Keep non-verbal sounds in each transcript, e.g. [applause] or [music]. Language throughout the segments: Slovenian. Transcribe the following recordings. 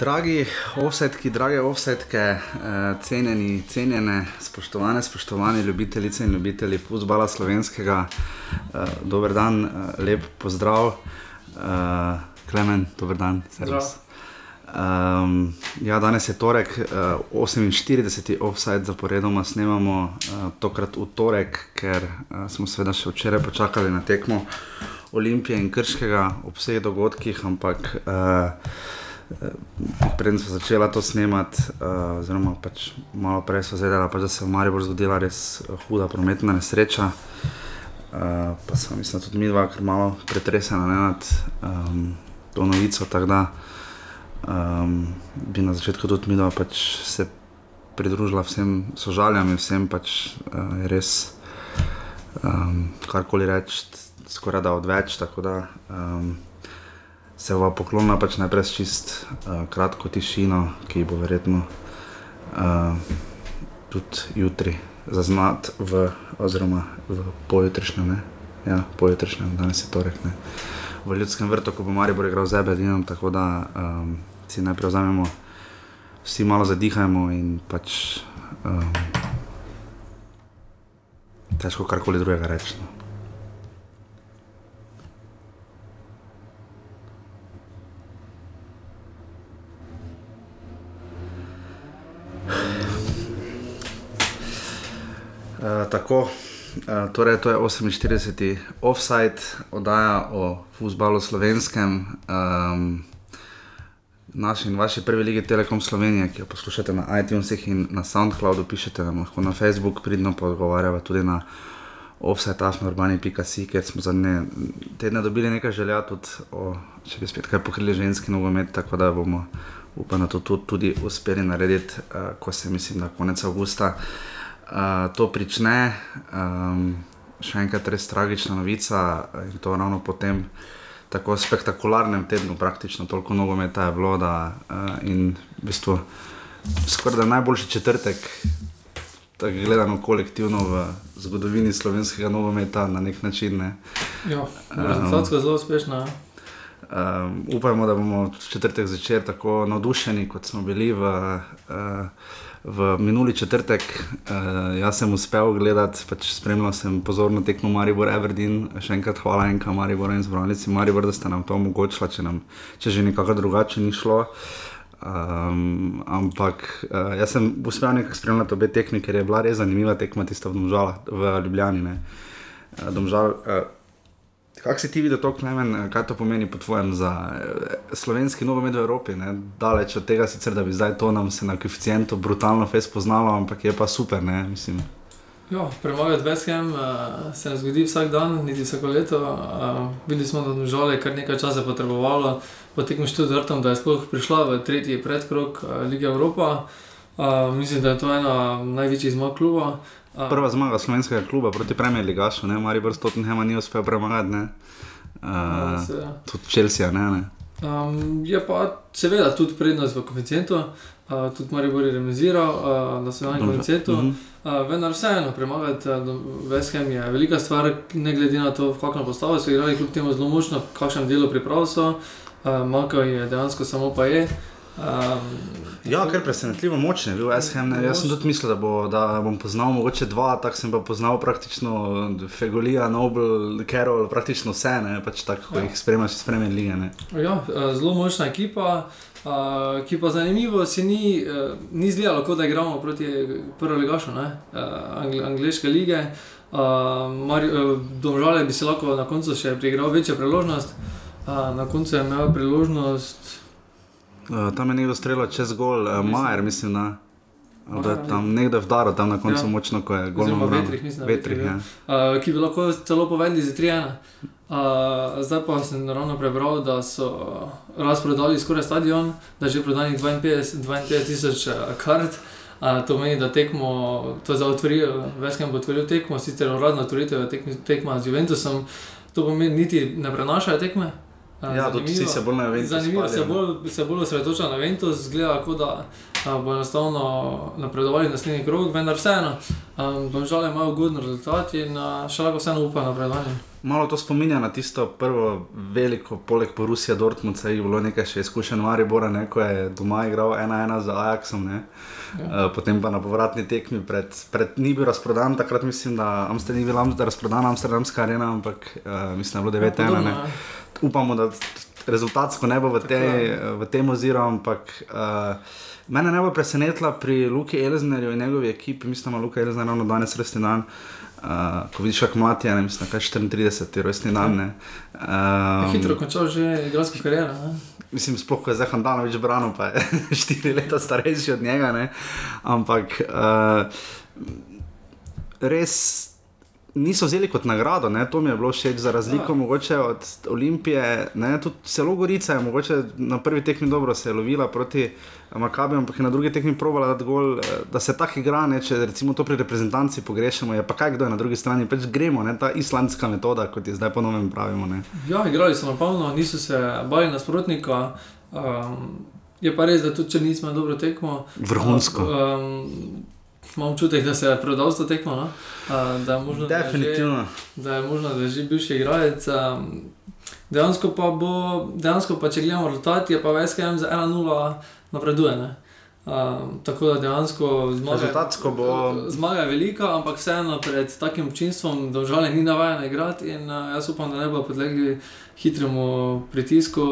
Dragi offsetki, drage offsetke, eh, cenjeni, cenjene, spoštovane, spoštovani ljubitelice in ljubitelji futbola slovenskega, eh, dober dan, eh, lep pozdrav, eh, Klemen, dober dan, servis. Um, ja, danes je torek, uh, 48. offset zaporedoma snemamo, uh, tokrat v torek, ker uh, smo seveda še včeraj počakali na tekmo Olimpije in Krškega ob vseh dogodkih, ampak uh, Preden smo začeli to snemati, uh, oziroma pač malo prej smo zvedeli, pač, da se je v Mariboru zgodila res huda prometna nesreča. Uh, pa sem mislim, tudi mi dva, ker malo pretresena nad um, to novico. Tako da um, bi na začetku tudi mi dva pač se pridružila vsem sožaljam in vsem pač uh, res um, karkoli reči, skoraj da odveč. Tako da um, se va poklonila pač najprej s čist uh, kratko tišino, ki bo verjetno uh, tudi jutri zaznat v, oziroma v pojutrišnjem, ne, ja, pojutrišnjem, danes je torek, ne, v ljudskem vrtu, ko bo Maribor igral z Ebedinom, tako da um, si najprej vzamemo, vsi malo zadihajmo in pač um, težko karkoli drugega reči. Tako, uh, torej to je 48. offside, oddaja o futbalu slovenskem, um, naši in vaši prvi lige Telekom Slovenije, ki jo poslušate na iTunesih in na SoundCloudu, pišete nam lahko na Facebook, pridno pa odgovarjava tudi na offside.afnurbani.si, ker smo zadnje tedne dobili nekaj želja, tudi o, če bi spet kaj pokrili ženski nogomet, tako da bomo upam, da to tudi uspeli narediti, uh, ko se mislim, da konec avgusta. Uh, to prične, um, še enkrat res tragična novica in to ravno po tem tako spektakularnem tednu, praktično toliko nogometa je bilo, da uh, in v bistvu skoraj najboljši četrtek, tako gledano kolektivno v zgodovini slovenskega nogometa na nek način. Ne. Ja, rezultatsko um, zelo uspešna. Um, upajmo, da bomo četrtek začeli tako navdušeni, kot smo bili v. Uh, v minuli četrtek. Uh, jaz sem uspel gledati, pač spremljal sem pozorno tekmo Maribor Everdeen, še enkrat hvala enka Maribor in zbranici Maribor, da ste nam to omogočili, če, če že nekako drugače ni šlo. Um, ampak uh, jaz sem uspel nekako spremljati obe tekmi, ker je bila res zanimiva tekma tista v Domžalah, v Ljubljani. Uh, Domžal, uh, Kako si ti videl to, Klemen, kaj to pomeni po tvojem za eh, slovenski nogomet v Evropi? Ne? Daleč od tega, sicer, da bi zdaj to nam se na koeficientu brutalno fez poznalo, ampak je pa super. Ja, premagati Veskem uh, se ne zgodi vsak dan, niti vsako leto. Uh, videli smo, da je kar nekaj časa potrebovalo, štiri vrtom, da je sploh prišla v tretji predkrog uh, Lige Evropa. Uh, mislim, da je to ena največjih zmag kluba. Prva zmaga slovenskega kluba proti Premier League, ne Marijo Brst, Tottenham ni uspel premagati, uh, ja. tudi Chelsea. Ne, ne. Um, je pa seveda tudi prednost v koeficientu, uh, tudi Marijo Brst je remiziral uh, na svojem koeficientu. Uh -huh. uh, vendar vseeno, premagati uh, Veskem je velika stvar, ne glede na to, v kakšno postavo so igrali, kljub temu zelo močno, v kakšnem delu priprav so, uh, manjka je dejansko samo pa je. Um, ja, ker presenetljivo močne, bil SHM. Jaz sem tudi mislil, da, bo, da bom poznal mogoče dva, tako sem pa poznal praktično Fegolija, Nobel, Carol, praktično vse, ne pač tako, ja. jih spremljaš, spremljaš lige. Ne. Ja, eh, zelo močna ekipa. Uh, ki pa zanimivo se ni, uh, ni zdelo, kot da igramo proti prvemu ligašu, uh, Angl angliške lige. Uh, uh, Domžale bi se lahko na koncu še preigral večjo priložnost. Uh, na koncu je imel priložnost. Uh, tam je nekdo streljal čez gol, uh, Majer, mislim. Na, da je tam nekdo vdaro, tam na koncu ja. močno, ko je. Zelo vetrih, mislim. Vetrih, ja. uh, ki bi lahko celo povedali za 3-1. Uh, zdaj pa sem ravno prebral, da so razprodali skoraj stadion, da je že prodanih 52 tisoč kart. Uh, to meni, da tekmo, to za otvoritev, večkrat bo otvoril tekmo, sicer uradno otvoritev tekma z Juventusom, to pomeni, niti ne prenašajo tekme. Ja, vsi se bolj na Ventus. Zanimivo se bolj, se bolj osredotoča na Ventus, zgleda, kot da bo enostavno napredovali na naslednji krog, vendar vseeno, um, žal imajo ugodno rezultat in uh, še lahko vseeno upa napredovanje. Malo to spominja na tisto prvo veliko, poleg Borusija Dortmund, saj je bilo nekaj še izkušenj Maribora, ne, ko je doma igral 1-1 za Ajaxom, ja. uh, potem pa na povratni tekmi, pred, pred ni bil razprodan, takrat mislim, da Amster, ni bila razprodana Amsterdamska arena, ampak uh, mislim, da je bilo 9-1. Ja, Upamo, da rezultatsko ne bo v, te, v tem oziru, ampak. Uh, Mene ne bo presenetila pri Luki Elznerju in njegovi ekipi, mislim, da ima Luka Elzner ravno danes resni dan. Uh, ko vidiš, kako mlad je, mislim, kaj 34, rojstni dan. Um, hitro končal že igralsko kariero. Mislim, sploh je zdaj Handano več brano, pa je [laughs] 4 leta starejši od njega. Ne? Ampak uh, res niso vzeli kot nagrado, ne? to mi je bilo všeč, za razliko ja. od Olimpije. Tudi celo Gorica je mogoče na prvi tekmi dobro se lovila proti Makabi, ampak je na drugi tekmi provala, da, gol, eh, da se tako igra, ne? če recimo to pri reprezentanci pogrešamo, je pa kaj kdo je na drugi strani, pač gremo, ne? ta islandska metoda, kot je zdaj ponovno pravimo. Ne? Ja, igrali so napolno, niso se bali nasprotnika. Um, je pa res, da tudi če nismo dobro tekmo. Vrhunsko. Um, imam občutek, da se je prodal to tekmo. No? Da je možno, Definitivno. Da je možno, da je že bivši igralec. Dejansko pa, bo, dejansko pa če gledamo rezultat, je pa VSKM za 1-0 napreduje. Ne? Um, tako da dejansko zmaga, bo... zmaga je velika, ampak vseeno pred takim občinstvom, da žal ni navaden igrati. In uh, jaz upam, da ne bo podlegli hitremu pritisku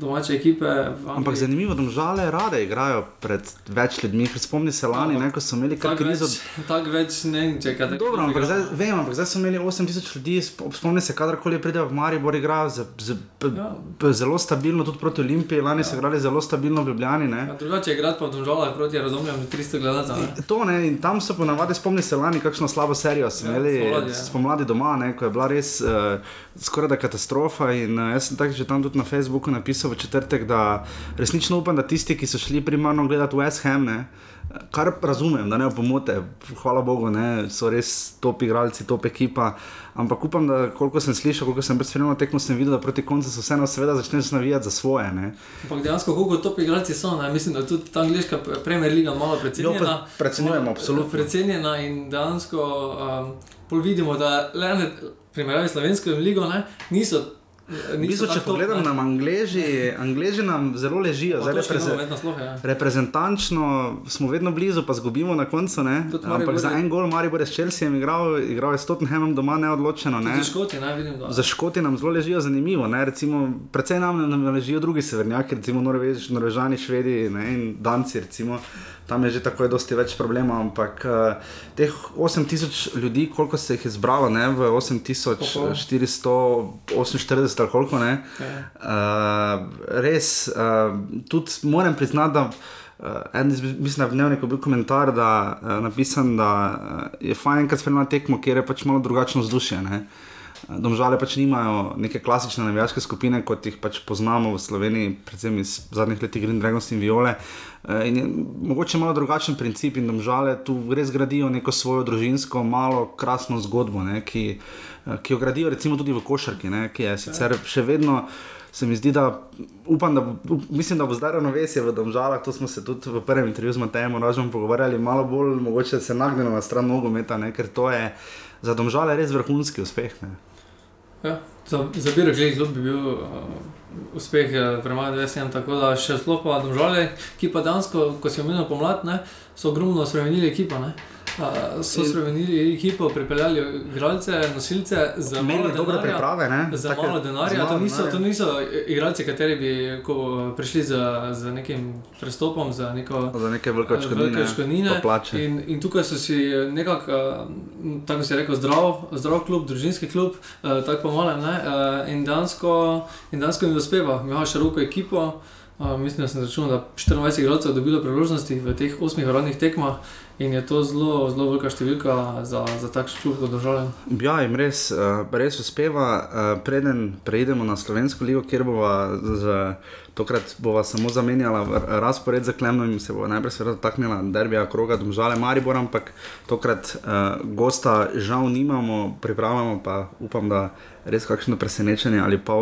domače ekipe. Ampak zanimivo, da žale rade igrajo pred več ljudmi. Spomni se lani, ne, ko so imeli kar krizo. Tako več ne, če kaj takega. Dobro, ampak zdaj, vem, ampak zdaj so imeli 8000 ljudi, spomni se, kadarkoli pridejo v Maribor, igrajo z, z, ja. zelo stabilno, tudi proti Olimpiji, lani ja. so igrali zelo stabilno v Ljubljani. Ja, drugače je igrati pa v Domžalah proti, razumem, 300 gledalcev. To ne, in tam so ponavadi, spomni se lani, kakšno slabo serijo so ja, imeli, ja, spomladi doma, ne, ko je bila res uh, skoraj da katastrofa. In uh, jaz sem tako že tam tudi na Facebooku napisal v četrtek, da resnično upam, da tisti, ki so šli primarno gledati West Ham, ne, kar razumem, da ne opomote, hvala Bogu, ne, so res top igralci, top ekipa. Ampak upam, da koliko sem slišal, koliko sem predstavljal tekmo, sem videl, da proti koncu so vseeno seveda začne navijati za svoje. Ne. Ampak dejansko, koliko top igralci so, ne, mislim, da tudi ta angliška Premier Liga malo precenjena. Jo, pre, precenjujemo, absolutno. Precenjena in dejansko um, vidimo, da le ne primerjavi s slovensko ligo ne, niso. Bistvo, če pogledam na Angleži, Angleži nam zelo ležijo, zelo reprezentativno. Ja. Reprezentančno smo vedno blizu, pa zgubimo na koncu. Ampak za en gol, Marijo Boreš Chelsea, je igral, igral je s Tottenhamom doma neodločeno. Ne? Za Škoti, ne, vidim, za Škoti nam zelo ležijo, zanimivo. Recimo, predvsej nam, nam ležijo drugi severnjaki, recimo Norvež, Norvežani, Švedi ne, in Danci. Recimo tam je že tako je dosti več problemov. Ampak uh, teh 8000 ljudi, koliko se jih je zbralo, ne, v 8448 ali koliko ne. Uh, res, uh, tudi moram priznati, da. Uh, en, mislim, da je v dnevniku bil komentar, da je uh, napisan, da uh, je fajn, kad spremljamo tekmo, kjer je pač malo drugačno vzdušje. Uh, Domžale pač nimajo neke klasične navijaške skupine, kot jih pač poznamo v Sloveniji, predvsem iz zadnjih let Green Dragons in Viole. Eh, in je mogoče malo drugačen princip in domžale tu res gradijo neko svojo družinsko, malo krasno zgodbo, ne, ki, eh, ki jo gradijo recimo tudi v košarki, ne, ki je sicer še vedno. Se mi zdi, da upam, da bo, mislim, da bo zdaj ravnovesje v državah. To smo se tudi v prvem intervjuju z Matejem Rožom pogovarjali, malo bolj mogoče se nagnemo na stran nogometa, ker to je za države res vrhunski uspeh. Ne. Ja, za Biro Glej bi bil uh, uspeh uh, premagati VSM, tako da še zelo pa domžale, ki pa dansko, ko si omenil pomlad, ne, so ogromno spremenili ekipo. Ne so spremenili ekipo, pripeljali igralce, nosilce za malo dobre priprave. Ne? Za Take, malo denarja. To niso, to niso igralci, kateri bi prišli za, za nekim prestopom, za, neko, za neke velike škodnine. In, in tukaj so si nekako, tako si rekel, zdrav, zdrav klub, družinski klub, tako po malem. In dansko jim uspeva, imajo široko ekipo. Uh, mislim, da sem računal, da 24 igralcev je dobilo priložnosti v teh osmih rodnih tekmah. In je to zelo, zelo velika številka za, za takšen čut kot državljan. Ja, jim res, uh, res uspeva. Uh, preden preidemo na Slovensko ligo, kjer bova z, tokrat bova samo zamenjala razpored za Klemno in se bo najprej dotaknila derbija kroga Domžale Maribor, ampak tokrat uh, gosta žal nimamo, pripravljamo pa upam, da res kakšno presenečenje ali pa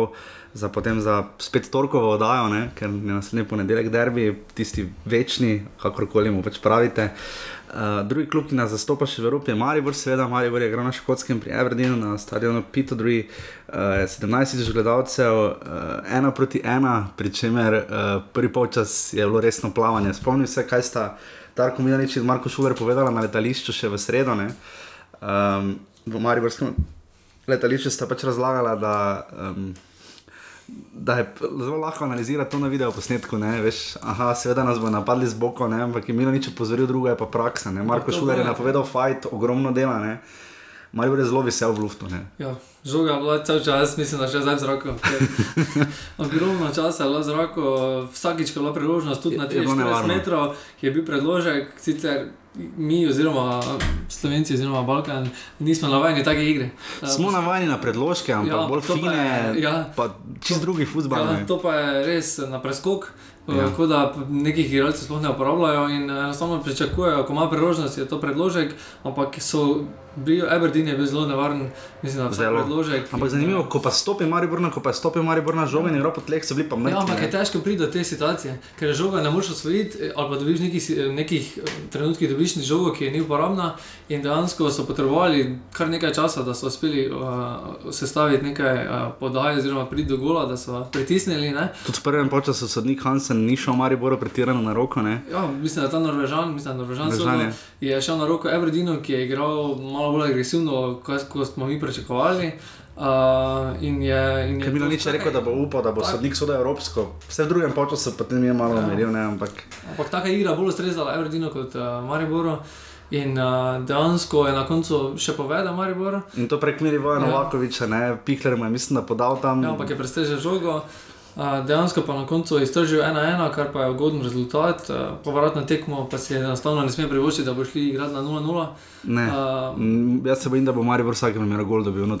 za potem za spet torkovo oddajo, ne? ker je naslednji ponedeljek derbi, tisti večni, kakorkoli mu pač pravite. Uh, drugi klub, ki nas zastopa še v Evropi, je Maribor, seveda Maribor je igral na Škotskem pri Everdeenu na stadionu Pitodri, uh, 17 tisoč gledalcev, uh, ena proti ena, pri čemer uh, prvi polčas je bilo resno plavanje. Spomnim se, kaj sta Darko Milanič in Marko Šuler povedala na letališču še v sredo. Um, v Mariborskem letališču sta pač razlagala, da. Um, da je zelo lahko analizirati to na video posnetku. Veš, aha, seveda nas bo napadli z boko, ne? ampak je Milanič opozoril, druga je pa praksa. Ne? Marko Šuler je napovedal fajt, ogromno dela. Ne? Marijo je zelo vesel v luftu. Ja, žoga je bila cel čas, mislim, da še zdaj z roko. [laughs] Ogromno časa je bilo z roko, vsakič je bila priložnost, tudi na 30 metrov je bil predložek, sicer mi, oziroma Slovenci, oziroma Balkan, nismo navajeni take igre. [laughs] Smo navajeni na predložke, ampak ja, bolj fine, ja, pa čist drugi futbol. Ja, to pa je res na preskok. Ja. Tako da nekih igralcev sploh ne uporabljajo in enostavno pričakujejo, ko ima priložnost, je to predložek, ampak so Bil, Aberdeen je bil zelo nevaren, mislim, da je zelo odložek. Ampak zanimivo, ko pa stopi Mariborna, ko pa stopi Mariborna žoga in Evropa tleh, so bili pa mrtvi. Ja, ampak je težko priti do te situacije, ker žoga ne moreš osvojiti, eh, ali pa dobiš nekih, nekih eh, trenutkih, dobiš žogo, ki je ni uporabna in dejansko so potrebovali kar nekaj časa, da so uspeli uh, sestaviti nekaj uh, podaj, oziroma priti do gola, da so pritisnili. Ne? Tudi v prvem času sodnik Hansen ni šel Mariboru pretirano na roko. Ne? Ja, mislim, da ta Norvežan, mislim, da Norvežan je šel na roko Aberdeenu, ki je igral malo malo bolj agresivno, kot smo mi pričakovali. Uh, Ker mi je nič rekel, da bo upal, da bo tak, sodnik sodel evropsko. Vse v drugem času pa te mi je malo ja. Ne, ampak ampak taka igra bolj ustrezala Evrodino kot uh, Mariboru. In uh, dejansko je na koncu še povedal Maribor. In to prek Miri Vojna ja. Novakoviča, ne, Pikler mu je mislim, da podal tam. Ja, ampak je prestežil žogo dejansko pa na koncu iztržil 1-1, kar pa je ugoden rezultat. Povratno tekmo pa si enostavno ne sme privoščiti, da bo šli igrati na 0-0. Uh, jaz se bojim, da bo Maribor vsakem primeru gol dobil. No,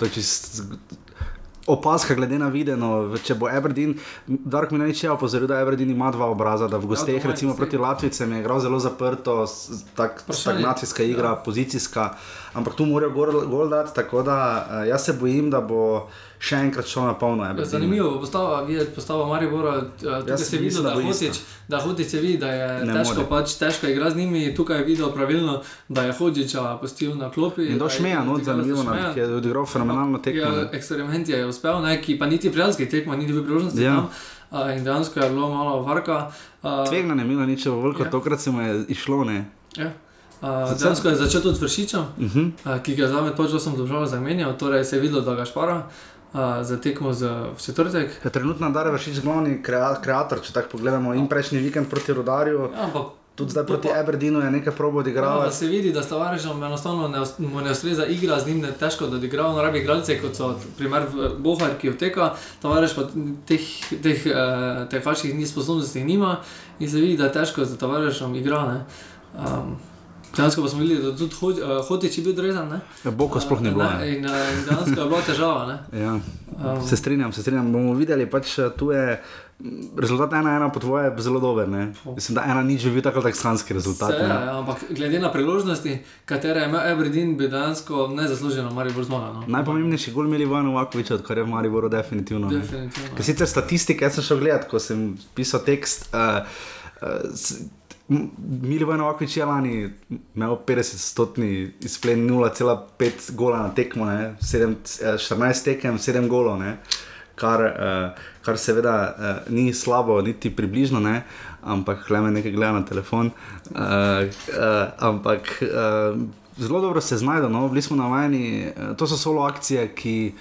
Opaska, glede na videno, če bo Aberdeen, Dark mi neče opozoril, da Aberdeen ima dva obraza, da v gosteh, ja, recimo proti Latvijcem, je igral zelo zaprto, tak, stagnacijska igra, ja. pozicijska, ampak tu morajo gol, gol dati, tako da jaz se bojim, da bo še enkrat šlo na polno. Ja, zanimivo je postava, videti postavo Maribora, eh, tukaj se vidi, da, da Hotič se vidi, da je ne težko, pač, težko igra z njimi, tukaj je videl pravilno, da je Hotiča postil na klopi. In to šmeja, no, zanimivo, da je odigral fenomenalno tekmo. Ja, eksperiment je uspel, ne, ki pa niti prijateljski tekmo, niti bi priložnosti. Ja. Uh, in dejansko je bilo malo varka. Uh, Tvegna ne bila nič, veliko, ja. tokrat se mu je išlo. Ja. Uh, dejansko je začel tudi s vršičem, uh -huh. uh, ki ga za me točno sem dobro zamenjal, torej se je videlo, da ga špara. Uh, za tekmo za četrtek. Ja, trenutno je Dare Vršič glavni kreator, če tako pogledamo, in prejšnji vikend proti Rodarju. Ja, Tudi zdaj proti Aberdeenu je nekaj probo odigrati. Ja, se vidi, da sta varežom enostavno ne, ne ustreza igra, z njim je težko, da odigra. On rabi igralce, kot so primer Bohar, ki odteka, ta varež pa teh, teh, eh, teh vaših ni sposobnosti nima in se vidi, da je težko za ta varežom igra. Um, Dejansko pa smo videli, da tudi hotič je bil odrezan. Ja, Boko sploh ne bilo. In, in dejansko je bila težava. Ja. Um. Se strinjam, se strinjam. Bomo videli, pač tu je. Rezultat ena, ena po tvoje je zelo dober. Ne? Mislim, da ena nič bi bil tako tak slanski rezultat. Se, ja, ampak glede na priložnosti, katere ima Everdeen, bi dejansko nezasluženo Maribor zmagal. No? Najpomembnejši gol imeli Vojno Vakovič, odkar je v Mariboru definitivno. definitivno. Sicer statistike, jaz sem šel gledat, ko sem pisal tekst. Uh, uh, Milivan Okovič je lani imel 50-stotni izplen 0,5 gola na tekmo, 7, 14 eh, tekem, 7 golov, ne? kar, uh, kar seveda uh, ni slabo, niti približno, ne? ampak le me nekaj gleda na telefon. Uh, uh, ampak uh, zelo dobro se znajde, no? bili smo navajeni, uh, to so solo akcije, ki.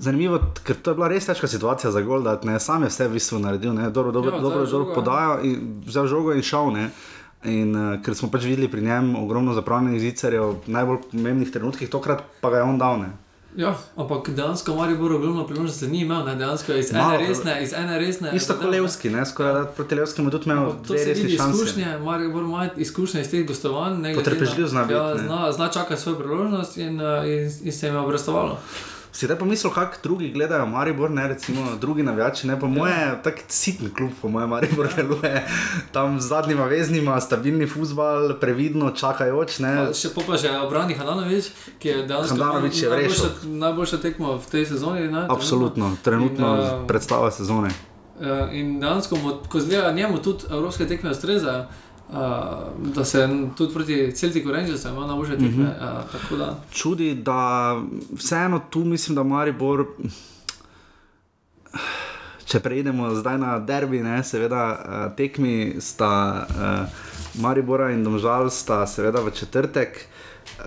Zanimivo, ker to je bila res težka situacija za Gold, da je sam vse v bistvu naredil, ne? dobro, dobro, ja, dobro, dobro podajo in vzel žogo in šel. Ne? In uh, ker smo pač videli pri njem ogromno zapravljenih zicerjev v najbolj pomembnih trenutkih, tokrat pa ga je on dal. Ne? Ja, ampak dejansko Marijo Boro ogromno priložnosti ni imel, ne? dejansko iz ene resne, iz ene resne. Isto kot Levski, ne, skoraj da proti Levskemu tudi imel dve resne izkušnje. Marijo Boro ima izkušnje iz teh gostovanj. Potrpežljiv zna biti. Ja, zna, zna čakati svojo priložnost in, uh, in, in se jim je obrestovalo. Si te pa mislil, kako drugi gledajo Maribor, ne recimo drugi navijači, ne pa moje, ja. tako sitni klub, po mojem, Maribor deluje tam z zadnjima veznima, stabilni futbal, previdno čakajoč. Ne. Pa še pa že obrani Hananovič, ki je je najboljša, najboljša tekma v tej sezoni. Ne, Absolutno, trenutno In, eh, predstava sezone. Eh, In mu- ko zgleda njemu tudi evropske tekme ustrezajo, uh, da se tudi proti Celticu Rangersu ima najboljše tekme. Mhm. Mm -hmm. uh, tako da Čudi, da vseeno tu mislim, da Maribor. Če preidemo zdaj na derbi, ne, seveda eh, tekmi sta uh, Maribora in Domžal sta seveda v četrtek. Uh,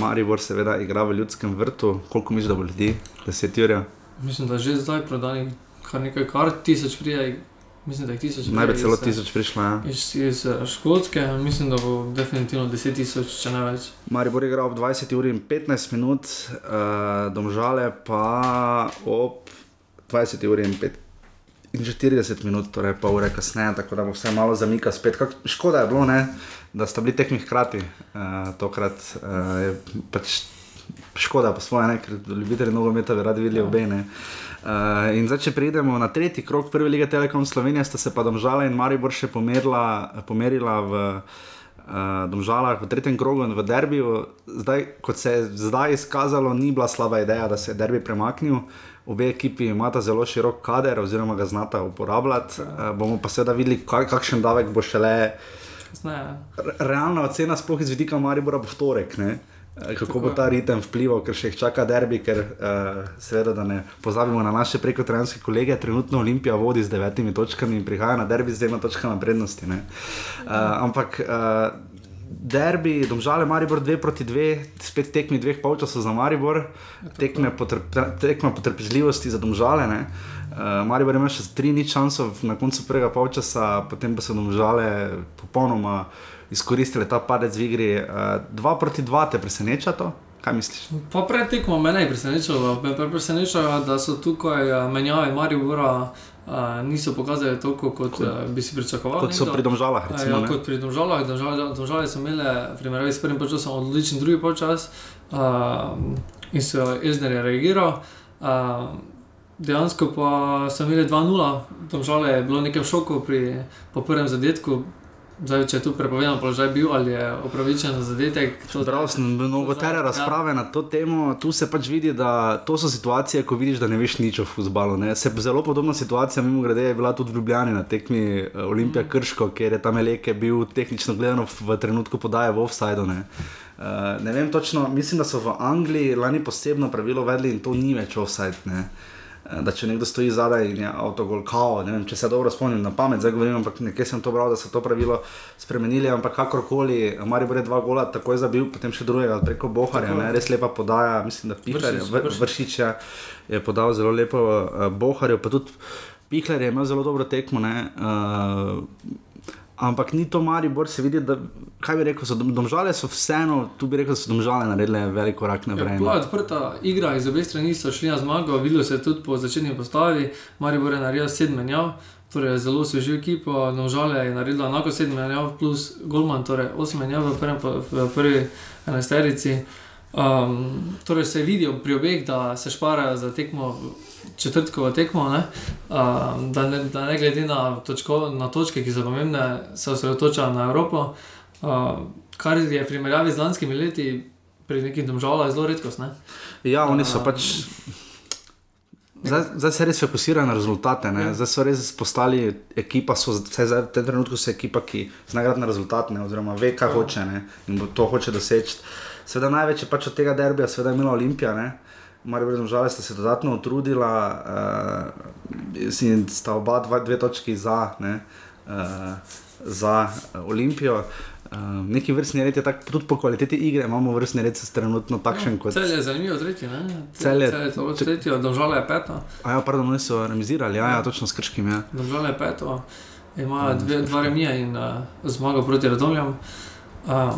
Maribor seveda igra v ljudskem vrtu, koliko misliš, da bo ljudi, 10 ur. mislim, da že zdaj prodanih kar nekaj kart, tisoč prije, mislim, da jih tisoč prije. Naj bi celo iz, tisoč prišlo. Ja. Iz, iz eh, Škotske, mislim, da bo definitivno 10 tisoč, če ne več. Maribor igra ob 20 uri in 15 minut, uh, Domžale pa ob 20 uri in 5. In 40 minut, torej pol ure kasneje, tako da bo vse malo zamika spet. Kak, škoda je bilo, ne, da sta bili tekmi hkrati. Uh, tokrat uh, je pač škoda, po svoje, ne, ker ljubitelji nogometa bi radi videli obe. Ne. Uh, in zdaj, če pridemo na tretji krok prve lige Telekom Slovenije, sta se pa Domžala in Maribor še pomerila, pomerila v uh, Domžalah v tretjem krogu in v derbiju. Zdaj, kot se je zdaj izkazalo, ni bila slaba ideja, da se je derbi premaknil. Obe ekipi imata zelo širok kader, oziroma ga znata uporabljati. Uh, bomo pa seveda videli, kak, kakšen davek bo šele. Re- Realna ocena, sploh iz vidika Maribora, bo v torek. Ne? Eh, Kako bo ta ritem vplival, ker še jih čaka derbi, ker uh, seveda, da ne pozabimo na naše prekotranske kolege, trenutno Olimpija vodi z devetimi točkami in prihaja na derbi z dvema točkama prednosti. ne. Uh, ampak uh, derbi, domžale Maribor 2 proti 2, spet tekmi dveh polčasov za Maribor, tekme potrp, tekma potrpežljivosti za domžale. Ne. Uh, Maribor ima še tri nič šansov na koncu prvega polčasa, potem pa so domžale popolnoma izkoristile ta padec v igri. Uh, dva proti dva te preseneča to? Kaj misliš? Pa pred tekmo me ne presenečalo, me pa presenečalo, da so tukaj eh, menjave Maribora uh, niso pokazali toliko, kot, kot uh, bi si pričakoval. Kot so pri domžalah, Ja, recimo. ne? kot pri Domžalah, Domžale, Domžale so imele primerjavi s prvim časom odličen drugi počas uh, in so Ezner je reagiral. Uh, dejansko pa so imeli 2-0, Domžale je bilo nekaj v šoku pri, po prvem zadetku. Zdaj, če je tu prepovedan položaj bil ali je upravičen za zadetek, to Prav sem mnogo tere ja. razprave na to temo. Tu se pač vidi, da to so situacije, ko vidiš, da ne veš nič o futbalu. Zelo podobna situacija, mimo grede, je bila tudi v Ljubljani na tekmi eh, Olimpija Mm. Krško, kjer je tam Eleke bil tehnično gledano v trenutku podaje v offside. Ne. Uh, ne vem točno, mislim, da so v Angliji lani posebno pravilo vedli in to ni več offside. Ne. Eh, Da če nekdo stoji zadaj in je avtogol kao, ne vem, če se dobro spomnim na pamet, zdaj govorim, ampak nekje sem to bral, da so to pravilo spremenili, ampak kakorkoli, Marijo je dva gola takoj zabil, potem še drugega preko Boharja, je. ne, res lepa podaja, mislim, da Vršič, Vr, Vršič. Vršič je, je podal zelo lepo uh, Boharju, pa tudi Pihler je imel zelo dobro tekmo, ne, uh, ampak ni to Maribor, se vidi, da, kaj bi rekel, so dom- domžale so vseeno, tu bi rekel, da so domžale naredile velik korak naprej. Ja, bila je odprta igra, iz obeh strani so šli na zmago, videlo se je tudi po začetni postavi. Maribor je naredil sedem menjav, torej zelo svežil ekipo, Nožale je naredila enako sedem menjav, plus Golman, torej osem menjav v, prvem v prvi enajsterici. Um, torej se vidijo pri obeh, da se šparajo za tekmo, četrtkovo tekmo, ne? um, da, ne, da ne glede na, točko, na točke, ki so pomembne, se osredotočajo na Evropo. Uh, kar je v primerjavi z lanskimi leti pri nekih domžalah zelo redkost. Ne? Ja, oni so Um, pač. Zdaj, zdaj se res fokusirajo na rezultate. ne. Ja. Zdaj so res postali ekipa, so, vsaj zdaj, v tem trenutku so ekipa, ki zna igrati na rezultate, oziroma ve, kaj Ja. hoče ne, in bo to hoče doseči. Seveda največ je pač od tega derbija, seveda je imela Olimpija. Ne. Marijo Brezom žale sta se dodatno utrudila, uh, in sta oba dva, dve točki za, ne, uh, za uh, Olimpijo. Uh, neki vrstni red je tak, tudi po kvaliteti igre, imamo vrstni red, trenutno takšen kot. Cel je zanimivo, tretji. Ne? Celje- Cel je celo tretji, domžale je peto. A ja, pardon, oni so remizirali, ja, ja točno s krškim. Ja. Domžale je peto, ima dve, dva remija in uh, zmago proti Radomljam. Uh,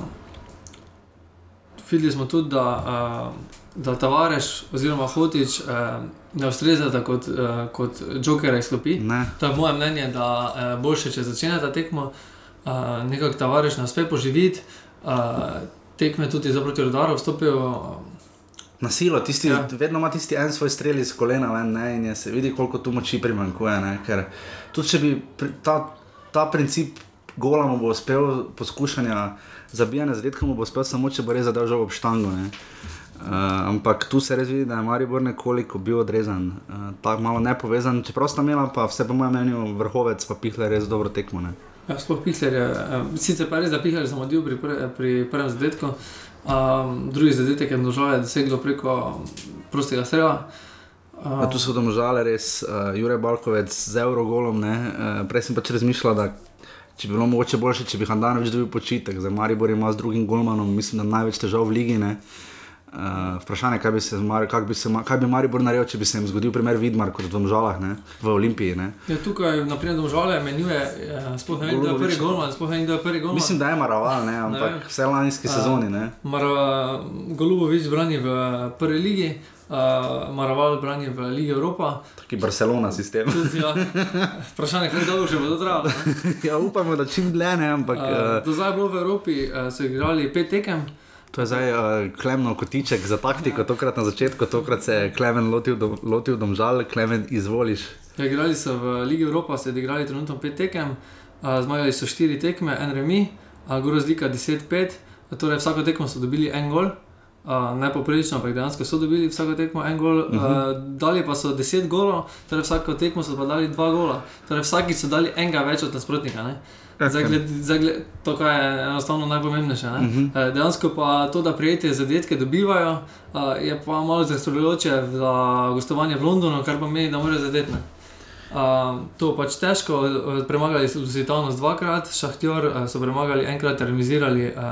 videli smo tudi, da, uh, da Tavares oziroma Hotič uh, ne ustrezata kot, uh, kot Joker izklopi. Ne. To je moje mnenje, da je uh, boljše, če začne ta tekmo, uh, nekako Tavares ne uspe poživiti. Uh, tekme tudi za proti rodaru vstopil uh, Na silo, tisti, Ja. vedno ima tisti en svoj strel iz kolena, ven, ne, in je se vidi, koliko tu moči primanjkuje. Ne, ker tudi če bi ta, ta princip gola mu bo uspel, poskušanja zabijanja zadetka mu bo uspel samo, če bo res zadev žogo ob štango. Ne. Uh, ampak tu se res vidi, da je Maribor nekoliko bil odrezan, uh, tako malo nepovezan, čeprav sta imela pa vse po mojem mnenju vrhovec, pa pihle res dobro tekmo. Ne. Ja, sploh Pihler je, eh, sicer pa res, da Pihler sem odil pri, pr pri prvem zadetku, um, drugi zadetek je množal doseglo preko prostega strela. Uh, tu so domžale res uh, Jurek Balkovec z Eurogolom. ne, Uh, prej sem pač razmišljal, da če bi bilo mogoče boljše, če bi Handanovič dobil počitek, za Maribor ima z drugim golmanom, mislim, da največ težav v ligi. Ne. Uh, vprašanje je, kaj, bi se Mar- kak bi se kaj bi Maribor naredil, če bi se jim zgodil primer Vidmar kot v Domžalah, ne, v Olimpiji. Ne. Ja, tukaj, naprimer, domžale menjuje, eh, sploh ne vem, kdo je prvi golman, sploh ne vem, kdo je prvi golman. Mislim, da je Maraval, ne, ampak vem. vse lanski A. sezoni. Ne. Mara, Golubovič brani v prvi ligi, uh, Maraval brani v Ligi Evropa. Taki Barcelona sistem. [laughs] Tudi, ja, vprašanje, kako dolgo še bo to trajalo. ne? [laughs] ja, upamo, da čim dlje ne, ampak Uh, uh, do zdaj je bilo v Evropi, uh, so igrali pet tekem, to je zdaj uh, Klemno kotiček za taktiko, tokrat na začetku, tokrat se je Klemen lotil, dom, lotil domžal, Klemen izvoliš. Ja, igrali so v Ligi Evropa, so odigrali trenutno pet tekem, uh, zmagali so štiri tekme, en remi, uh, gor razlika 10-5, torej vsako tekmo so dobili en gol. Uh, ne poprečno, ampak dejansko so dobili vsako tekmo en gol, uh -huh. uh, dali pa so 10 golov, torej vsako tekmo so pa dali 2 gola, torej vsakič so dali enega več od nasprotnika. Ne? Zdaj, gled, zdaj, gled, to kar je enostavno najpomembnejše. Uh Mhm. -huh. Dejansko pa to, da prijetje zadetke dobivajo, uh, je pa malo zaskrbljujoče za gostovanje v Londonu, kar pomeni, da morajo zadeti. ne. Uh, to pač težko, eh, premagali so Lusitanos dvakrat, Šahtjor uh, so premagali enkrat, remizirali uh,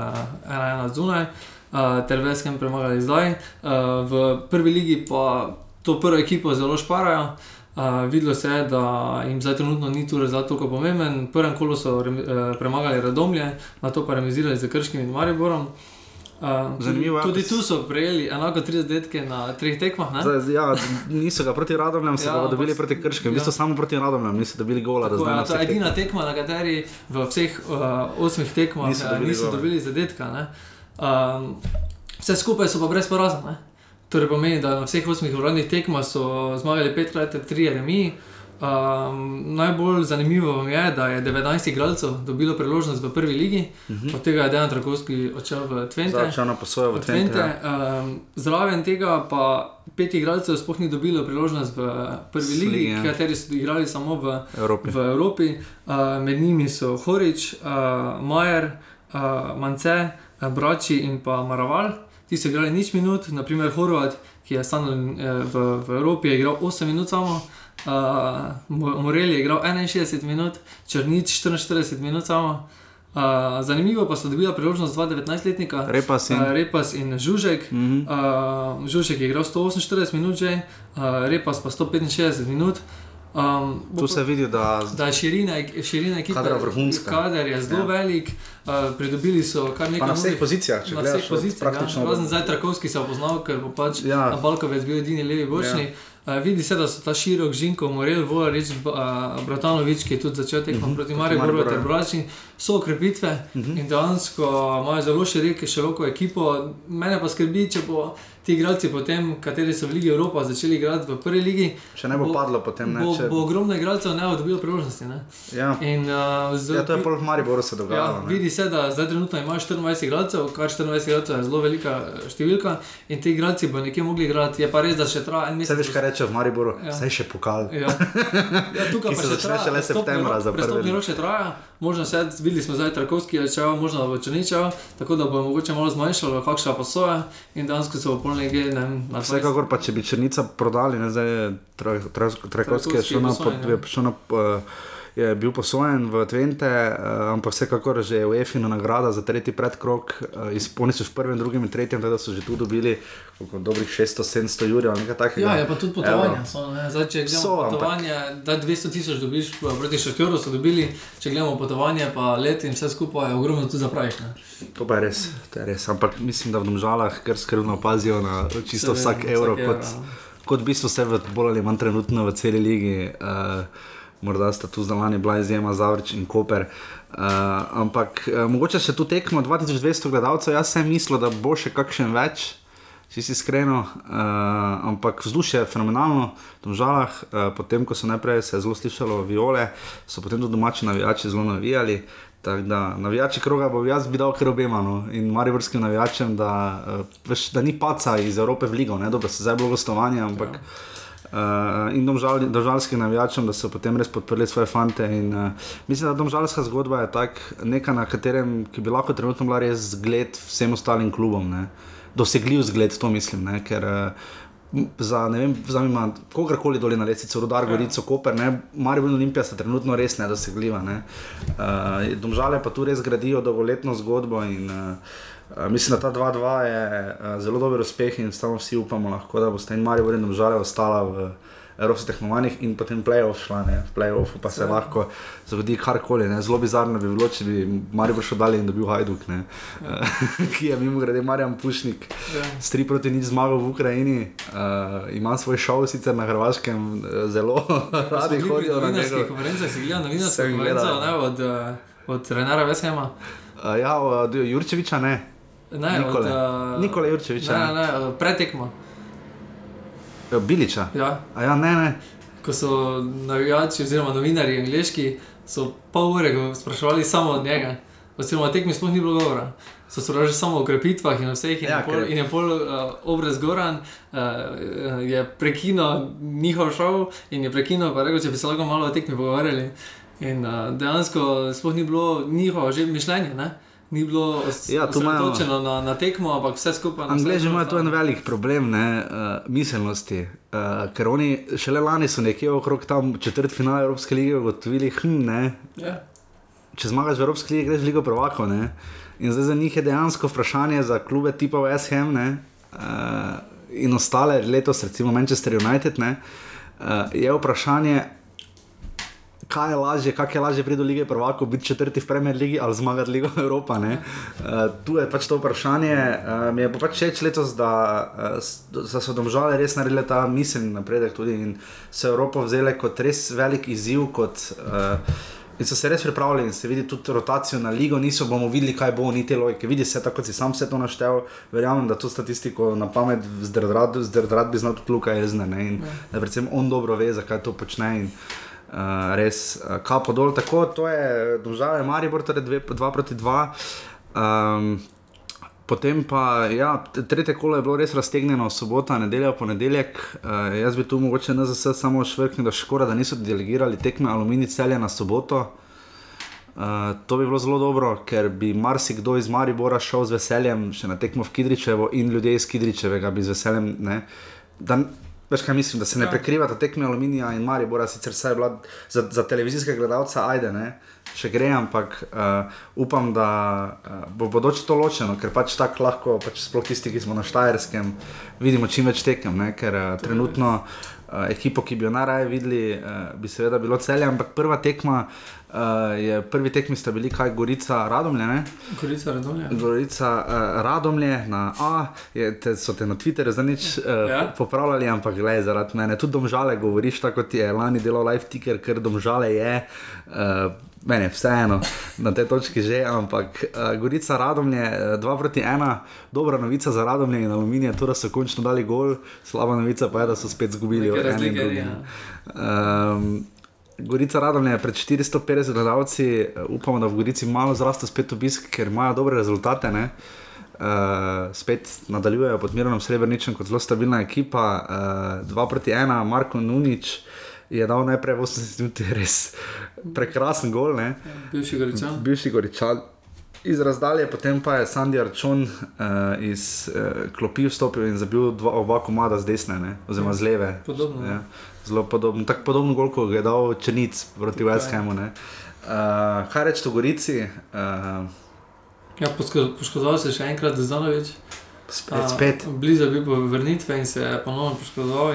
ena ena zunaj, uh, ter Veskem premagali zdaj. Uh, v prvi ligi pa to prvo ekipo zelo šparajo. Uh, videlo se je, da jim zdaj trenutno ni tu rezultat toliko pomemben. V prvem kolu so remi, uh, premagali Radomlje, na to pa remizirali z Krškim in Mariborom. Uh, Zanimivo je, Tudi, tu so prejeli enako tri zadetke na treh tekmah. ne? Zdaj, ja, niso ga proti Radomljam, so Ja, ja, ga dobili ampak- proti Krškem, v bistvu ja. samo proti Radomljam, niso dobili gola, Tako, ja, to je edina tekma, na kateri v vseh uh, osmih tekmah Niso niso dobili dobili, niso dobili zadetka. ne. Um, vse skupaj so pa brez poraza. ne. Torej pomeni, da na vseh osmih uradnih tekmah so zmagali petkrat, ter tri remi. Um, najbolj zanimivo je, da je 19 igralcev dobilo priložnost v prvi ligi, uh Mhm. -huh. od tega je Dejan Trakovski odšel v Twente. Začel na posojo v Od Twente. Twente, ja. um, zraven tega pa pet igralcev sploh ni dobilo priložnost v prvi S ligi, ja. kateri so igrali samo v Evropi. v Evropi. Uh, med njimi so Horič, uh, Majer, uh, Mance, uh, Brači in pa Maraval. Ti so igrali nič minut, naprimer Horvat, ki je stal v, v Evropi, je igral 8 minut samo. Uh, Mo- Morel je igral 61 minut, Črnič 44 minut samo. Uh, zanimivo pa so dobila priložnost 2-19-letnika, Repa si. uh, Repas in Žužek. Mhm. Uh, Žužek je igral 148 minut, že, uh, Repas pa 165 minut. Um, bo Tu se vidi, da da je širina, ek- širina ekipe Kadra vrhunska. Kader je zelo Ja. velik, uh, pridobili so kar pa nekaj na vseh novih- pozicijah, če na vseh pozicijah. praktično Ja. do- Razen zdaj Trakovski se je poznal, ker bo pač Ja. na Balkovec bil edini levi bočni. Ja. Uh, vidi se, da so ta širok, Žinko, Morel, Volarič, uh, Bratanovič, ki je tudi začel tekmo uh -huh. proti Mariboru, Mariboru, ter ja. Bračni, so okrepitve uh Mhm. -huh. in dejansko imajo zelo široko, široko ekipo. Mene pa skrbi, če bo ti igralci potem, kateri so v Ligi Evropa začeli igrati v prvi ligi, Če ne bo, Bo- padlo, potem ne. bo, Če, bo ogromno igralcev ne bo dobilo priložnosti. Ne? ja. In, uh, z, ja, to je pol v Mariboru se dogajalo. Ja, ne. vidi se, da zdaj trenutno imaš 24 igralcev, kar 24 igralcev je zelo velika eh, številka in ti igralci bo nekje mogli igrati. Je pa res, da še traja en mesec. veš, kaj reče v Mariboru, Ja. saj še pokal. Ja. Ja, tukaj pa se še začne traja, šele prestopni septembra za prve Prestopni rok še traja, možno še videli smo zdaj Trakovski, je čeval, možno da bo Črničev, tako da bo mogoče malo zmanjšalo, kakšna pa soja in dejansko se bo polne G, ne vem, na 20. Vsekakor pa, če bi črnica prodali, ne, zdaj je Tra- Tra- Trakovski je Trakovski šel je na, pot- ja. Je bil posojen v Twente, uh, ampak vsekakor že je EFI-nu nagrada za tretji predkrok, uh, izpolnili so v prvem, drugem in tretjem, tako da so že tu dobili koliko, dobrih 600-700 jurjev, nekaj takega. Ja, je pa tudi potovanja. So, ne. Zdaj, če gledamo So, ampak- potovanje, da 200 tisoč dobiš, pa proti Šatjoru so dobili, če gledamo potovanje, pa let in vse skupaj, je ogromno tudi zapraviš. ne. To pa je res, to je res. Ampak mislim, da v domžalah kar skrbno pazijo na čisto Seveda, vsak evro, vsak kot, evro, no. kot v bistvu vse v bolj ali manj trenutno v celi ligi. Uh, morda sta tu zdaj lani bila izjema Zavrč in Koper. Uh, ampak uh, mogoče še tu tekmo 2200 gledalcev, jaz sem mislil, da bo še kakšen več. če si iskreno, uh, ampak vzdušje je fenomenalno, v žalah, uh, potem ko so najprej se zelo slišalo viole, so potem tudi domači navijači zelo navijali. Tako da navijači kroga bo jaz bi dal kar obema no? in mariborskim navijačem, da, uh, veš, da ni paca iz Evrope v Ligo, ne? dobro se zdaj bilo gostovanje, ampak. Ja. Uh, in domžalskim navijačem, da so potem res podprli svoje fante. In, uh, mislim, da domžalska zgodba je tak, nekaj, na katerem bi lahko trenutno bila res zgled vsem ostalim klubom. Ne? Dosegljiv zgled, to mislim. Ne? Ker uh, za ne vem, za kogarkoli dolje na lesici, rodar, ja. gorico, koper, Marijo in Olimpija sta trenutno res nedosegljiva. Ne? Uh, domžale pa tu res gradijo dolgoletno zgodbo. In, uh, mislim, da ta 2-2 je uh, zelo dober uspeh in samo vsi upamo, lahko, da bo sta in Marijo in Domžale ostala v evropskih tekmovanjih in potem playoff šla, ne? v playoffu pa se ja. lahko zgodi karkoli. Zelo bizarno bi bilo, če bi Marijo šel dalje in dobil Hajduk, ja. [laughs] ki je mimo grede Marjan Pušnik, ja. s tri proti nič zmagal v Ukrajini, uh, ima svoj šov sicer na Hrvaškem, eh, zelo [laughs] radi hodijo na novinarske konference, si gledal novinarske konference ne, od, uh, od Renara Vesema. Uh, ja, od Jurčeviča ne. Ne, Nikole, od, uh, Nikole Jurčeviča. Ne, ne, ne, pretekmo. Ja, Biliča. Ja. ja, ne, ne. Ko so navijači, oziroma novinari angliški, so pol ure sprašvali samo od njega, oziroma tekmi sploh ni bilo govora. So se pravi samo o krepitvah in vseh, in, ja, pol, in je pol uh, obraz Goran, uh, je prekinil njihov šov in je prekinil, pa rekel, če bi se lahko malo o tekmi pogovarjali. In uh, dejansko sploh ni bilo njihovo že mišljenje. Ne? Ni bilo ja, osredotočeno na, na tekmo, ampak vse skupaj. Angleži imajo tu en velik problem ne, uh, miselnosti, uh, ker oni šele lani so nekje okrog tam četrt finala Evropske lige ugotovili, hm, ne. Ja. Če zmagaš v Evropski ligi, greš v Ligo Prvako. Ne? In zdaj za njih je dejansko vprašanje za klube tipa SHM ne? uh, in ostale letos, recimo Manchester United, ne? uh, je vprašanje, kaj je lažje, kaj je lažje priti do lige prvako, biti četrti v Premier League ali zmagati Ligo [laughs] Evropa. Uh, tu je pač to vprašanje. Uh, mi je pač všeč letos, da, uh, da so domžale res naredile ta miselni napredek tudi in so Evropo vzele kot res velik izziv. Kot, uh, In so se res pripravili, in se vidi tudi rotacijo na ligo, niso bomo videli, kaj bo, ni te logike. Vidi se, tako si sam vse to naštel, verjamem, da to statistiko na pamet zdrdrad bi znal tudi Luka Ezne. In ja. da predvsem on dobro ve, zakaj to počne. In, uh, uh, res uh, kapo dol. Tako to je, država je Maribor, torej 2 proti 2. Um, ehm, potem pa, ja, tretje kolo je bilo res raztegnjeno, sobota, nedelja, ponedeljek. Uh, jaz bi tu mogoče na ZS samo švrknil, da škoda, da niso delegirali tekme Alumini celje na soboto. Uh, to bi bilo zelo dobro, ker bi marsikdo iz Maribora šel z veseljem še na tekmo v Kidričevo in ljudje iz Kidričevega bi z veseljem. Ne, da, Veš, kaj mislim, da se ne ja. prekrivata tekme aluminija in Maribora, sicer vse je za, za televizijske gledalce, ajde, ne, še gre, ampak uh, upam, da uh, bo bodoče to ločeno, ker pač tako lahko, pač sploh tisti, ki smo na Štajerskem, vidimo čim več tekem, ne, ker uh, trenutno uh, ekipo, ki bi jo najraje videli, uh, bi seveda bilo celje, ampak prva tekma. Uh, je, prvi tekmi sta bili kaj, Gorica, Radomlje. Ne? Gorica, Radomlje. Gorica, uh, Radomlje, na A, je, te, so te na Twitterju za nič uh, ja. popravljali, ampak gledaj, zaradi mene. Tudi domžale govoriš, tako kot je lani delal live ticker, ker domžale je. Uh, Mene je vseeno na tej točki že, ampak uh, Gorica, Radomlje, 2 proti 1, dobra novica za Radomlje in Aluminije, to, da so končno dali gol, slaba novica pa je, da so spet zgubili od enih drugih. Gorica Radovne je pred 450 gledalci, upamo, da v Gorici malo zraste spet obisk, ker imajo dobre rezultate. Ne? Uh, spet nadaljujejo pod Mirom Srebreničem kot zelo stabilna ekipa, 2 uh, proti 1, Marko Nunič je dal najprej 80 minut, res prekrasen gol. Ne? Bivši Goričan. Bivši Goričan. Iz razdalje, potem pa je Sandy Arčon uh, iz uh, klopi vstopil in zabil dva, oba komada z desne, ne? oziroma z leve. Podobno. Ja zelo podobno, tako podobno gol, kot je dal Črnic proti West Hamu. Uh, kaj reči Gorici? Uh, ja, poškodoval se je še enkrat, da znano več. Spet, spet. Blizu je bil po vrnitvi in se je ponovno poškodoval.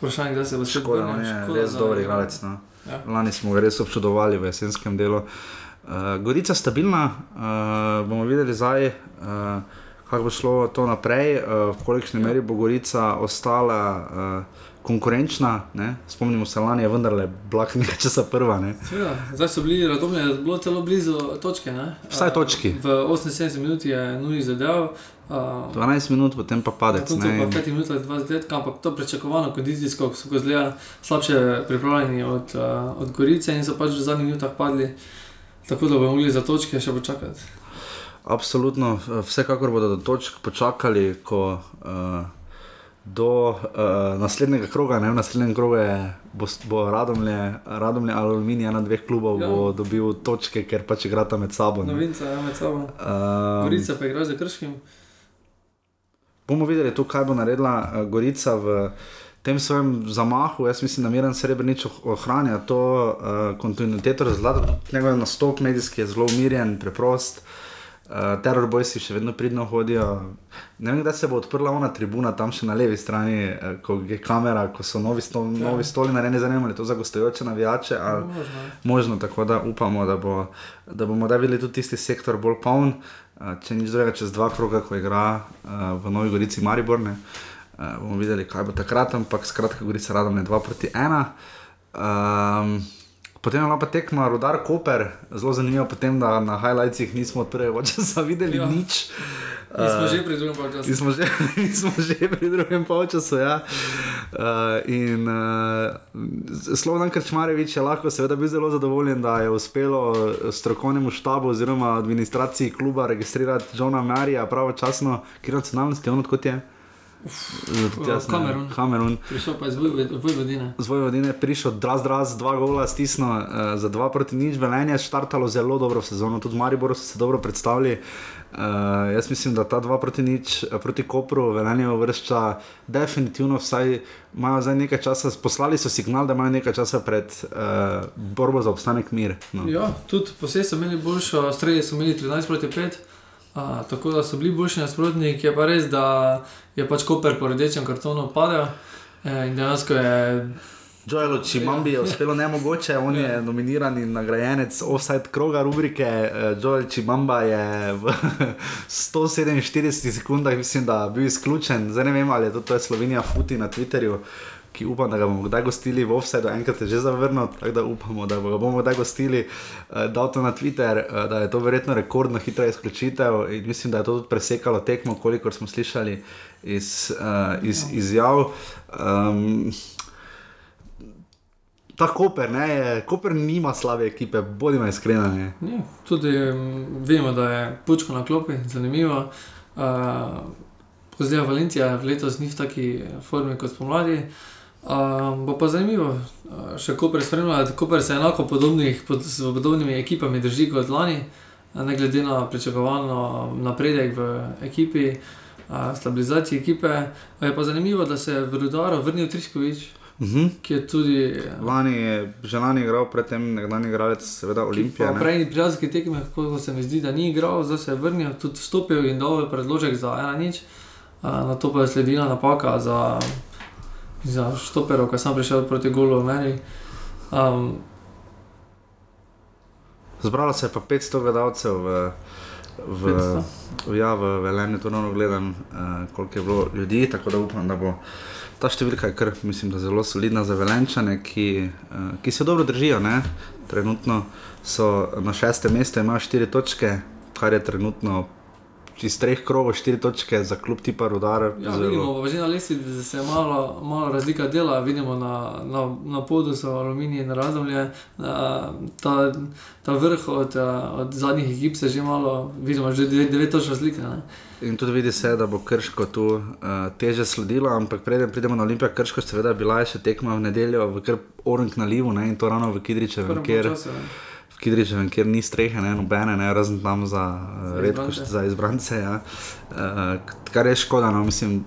Vprašanje, kdaj se bo spet vrnil. Škoda, no, res dober igralec. No. Ja. Lani smo ga res občudovali v jesenskem delu. Uh, Gorica je stabilna, uh, bomo videli zdaj. Uh, kako bo šlo to naprej, uh, v kolikšni ja. meri bo Gorica ostala uh, konkurenčna. Ne? Spomnimo se, lani je vendarle bila nekaj časa prva. Ne? Seveda, zdaj so bili radomlje, bilo celo blizu točke. Ne? Vsaj točki. V 78 minuti je Nuri zadev. Uh, 12 minut, potem pa padec. Na koncu pa 5 minut, 20 let, ampak to pričakovano, kondicijsko so zelo slabše pripravljeni od, uh, od Gorice in so pač v zadnjih minutah padli, tako da bomo mogli za točke še počakati. Absolutno, vsekakor bodo do točk počakali, ko uh, do uh, naslednjega kroga, ne v naslednjem krogu je, bo, bo Radomlje, Radomlje Aluminij, ena dveh klubov, ja. bo dobil točke, ker pač igrata med sabo. Novinca, ja, med sabo. Uh, Gorica pa igra za krškim. Bomo videli, to, kaj bo naredila uh, Gorica v tem svojem zamahu. Jaz mislim, da Miren Srebrenic ohranja to uh, kontinuiteto, zelo njegov nastop medijski je zelo umirjen, preprost. Uh, teror bojci še vedno pridno hodijo. Ne vem, kdaj se bo odprla ona tribuna tam še na levi strani, uh, ko je kamera, ko so novi, stol, ja. novi stoli na reni zanimali, to za gostujoče navijače. Ali, možno. možno, tako da upamo, da, bo, da bomo da videli tudi tisti sektor bolj poln. Uh, če nič drugega, čez dva kroga, ko igra uh, v Novi Gorici Mariborne, uh, bomo videli, kaj bo takrat, ampak skratka, Gorica radom je 2 proti 1. Um, Potem je pa tekma Rudar Koper, zelo zanimivo, potem, da na highlightsih nismo od prvega časa [laughs] videli jo. nič. Mi smo uh, že pri drugem polčasu. Mi smo, smo že pri drugem polčasu. Ja. Uh, in uh, Slovan Krčmarevič je lahko seveda bil zelo zadovoljen, da je uspelo strokovnemu štabu oziroma administraciji kluba registrirati Johna Marija pravočasno, kjer nacionalnosti on odkot je. Kamerun. Kamerun. Prišel pa je z Vojvodine. Z Vojvodine prišel, draz, draz, dva gola stisno uh, za dva proti nič. Velenje je štartalo zelo dobro v sezono, tudi v Mariboru so se dobro predstavili. Uh, jaz mislim, da ta dva proti nič, proti Kopru, Velenje vršča definitivno vsaj imajo zdaj nekaj časa, poslali so signal, da imajo nekaj časa pred uh, borbo za obstanek mir. No. Ja, tudi posebej so imeli boljšo, strelje so imeli 13 proti 5. A, tako da so bili boljši nasprotniki, je pa res, da je pač Koper po rdečem kartonu padel e, in dejansko je. Joel Čimambi je uspelo nemogoče, on je ja. nominiran in nagrajenec offside kroga rubrike. E, Joel Čimamba je v [laughs] 147 sekundah, mislim, da bil izključen. Zdaj ne vem, ali je to, to je Slovenija Futi na Twitterju ki upam, da ga bomo kdaj gostili v Offsetu, enkrat je že zavrnil, tako da upamo, da ga bomo kdaj gostili. Uh, dal to na Twitter, uh, da je to verjetno rekordno hitra izključitev in mislim, da je to tudi presekalo tekmo, kolikor smo slišali iz, uh, iz izjav. Um, Ta Koper, ne, Koper nima slabe ekipe, bodimo iskreni. Tudi um, vemo, da je pučko na klopi, zanimivo. Uh, Zdaj, Valencija letos ni v taki formi kot spomladi. Uh, bo pa zanimivo, uh, še ko prespremljate, kako se enako podobnih, pod, s podobnimi ekipami drži kot lani, ne glede na pričakovano napredek v ekipi, uh, stabilizaciji ekipe. Je pa zanimivo, da se je v Rudaru vrnil Triskovič. Uh mhm. -huh. Ki je tudi. Lani je že lani igral, predtem nekdanji igralec, seveda Olimpija. Prej ni prijazki tekme, kako se mi zdi, da ni igral, zdaj se je vrnil, tudi vstopil in dal predložek za ena nič. Uh, na to pa je sledila napaka za za štoperov, ko sem prišel proti Gulu v meni. Um, Zbralo se je pa 500 gledalcev v, v, v, ja, v Velenju, to nono gledam, uh, koliko je bilo ljudi, tako da upam, da bo ta številka kar, mislim, zelo solidna za Velenčane, ki, uh, ki se dobro držijo. Ne? Trenutno so na šestem mestu, imajo štiri točke, kar je trenutno iz treh krogov, štiri točke za klub tipa Rudar. Ja, vidimo, že na lesi se malo, malo razlika dela, vidimo na, na, na podu so aluminij in razumlje. Ta, ta vrh od, od zadnjih ekip se že malo, vidimo, že devet točk razlike. Ne? In tudi vidi se, da bo krško tu uh, teže sledilo, ampak preden pridemo na Olimpijo, krško seveda bila je še tekma v nedeljo, v kar orang na livu ne? in to ravno v Kidričevu. Kidričem, kjer ni strehe, ne, nobene, ne, razen tam za, za redko za izbrance. Ja. Uh, kar je škoda, no, mislim.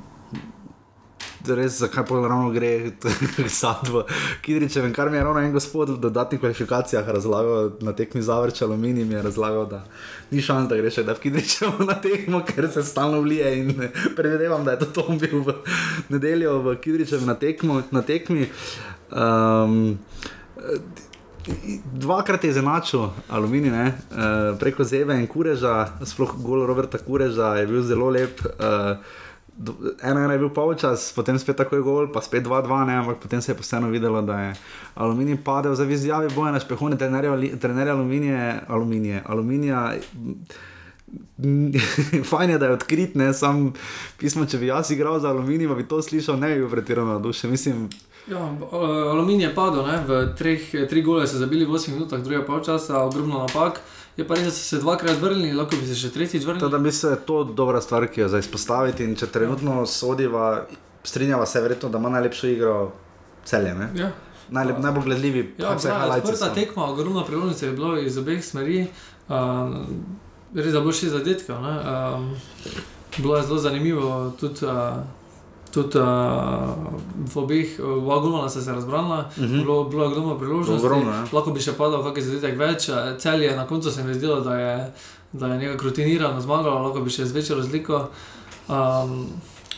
Res, zakaj pa ravno gre [laughs] sad v Kidričevem, kar mi je ravno en gospod v dodatnih kvalifikacijah razlagal na tekmi Zavrč Aluminij, mi je razlagal, da ni šans, da greš v Kidričevo [laughs] na tekmo, ker se stalno vlije in predvidevam, da je to Tom bil v nedeljo v Kidričevem na, na tekmi. Um, Dvakrat je zanačil aluminij, ne, uh, preko Zebe in Kureža, sploh gol Roberta Kureža je bil zelo lep. Uh, ena je bil polčas, potem spet tako je gol, pa spet 2-2, ne, ampak potem se je poseeno videlo, da je aluminij padel za vizjavi boja na špehone, trenerja aluminije, aluminije, aluminija. [laughs] Fajn je, da je odkrit, ne sam pismo, če bi jaz igral za aluminij, bi to slišal, ne bi pretirano duše. Mislim, Ja, aluminij je padel, ne? v treh, tri gole so zabili v 8 minutah, druga polčasa, ogromno napak. Je pa res, da so se dvakrat vrnili, lahko bi se še tretjič vrnili. To, da bi se to dobra stvar, ki jo zdaj izpostaviti. In če trenutno sodiva, strinjava se verjetno, da ima najlepšo igro celje. Ja. Najlep, najbolj gledljivi, Ja, prva tekma, ogromno priložnosti je bilo iz obeh smeri. Um, res je bilo še zadetkov. ne, Um, bilo je zelo zanimivo, tudi, uh, tudi uh, v obeh, v Agumala so se razbrala, uh Mhm. -huh. bilo, bilo je ogromno priložnosti. Ogromno, ja. Lahko bi še padal kakšen zadetek več, eh, cel je na koncu se mi zdelo, da je, da je nekako rutinirano zmagalo, lahko bi še z večjo razliko. Um,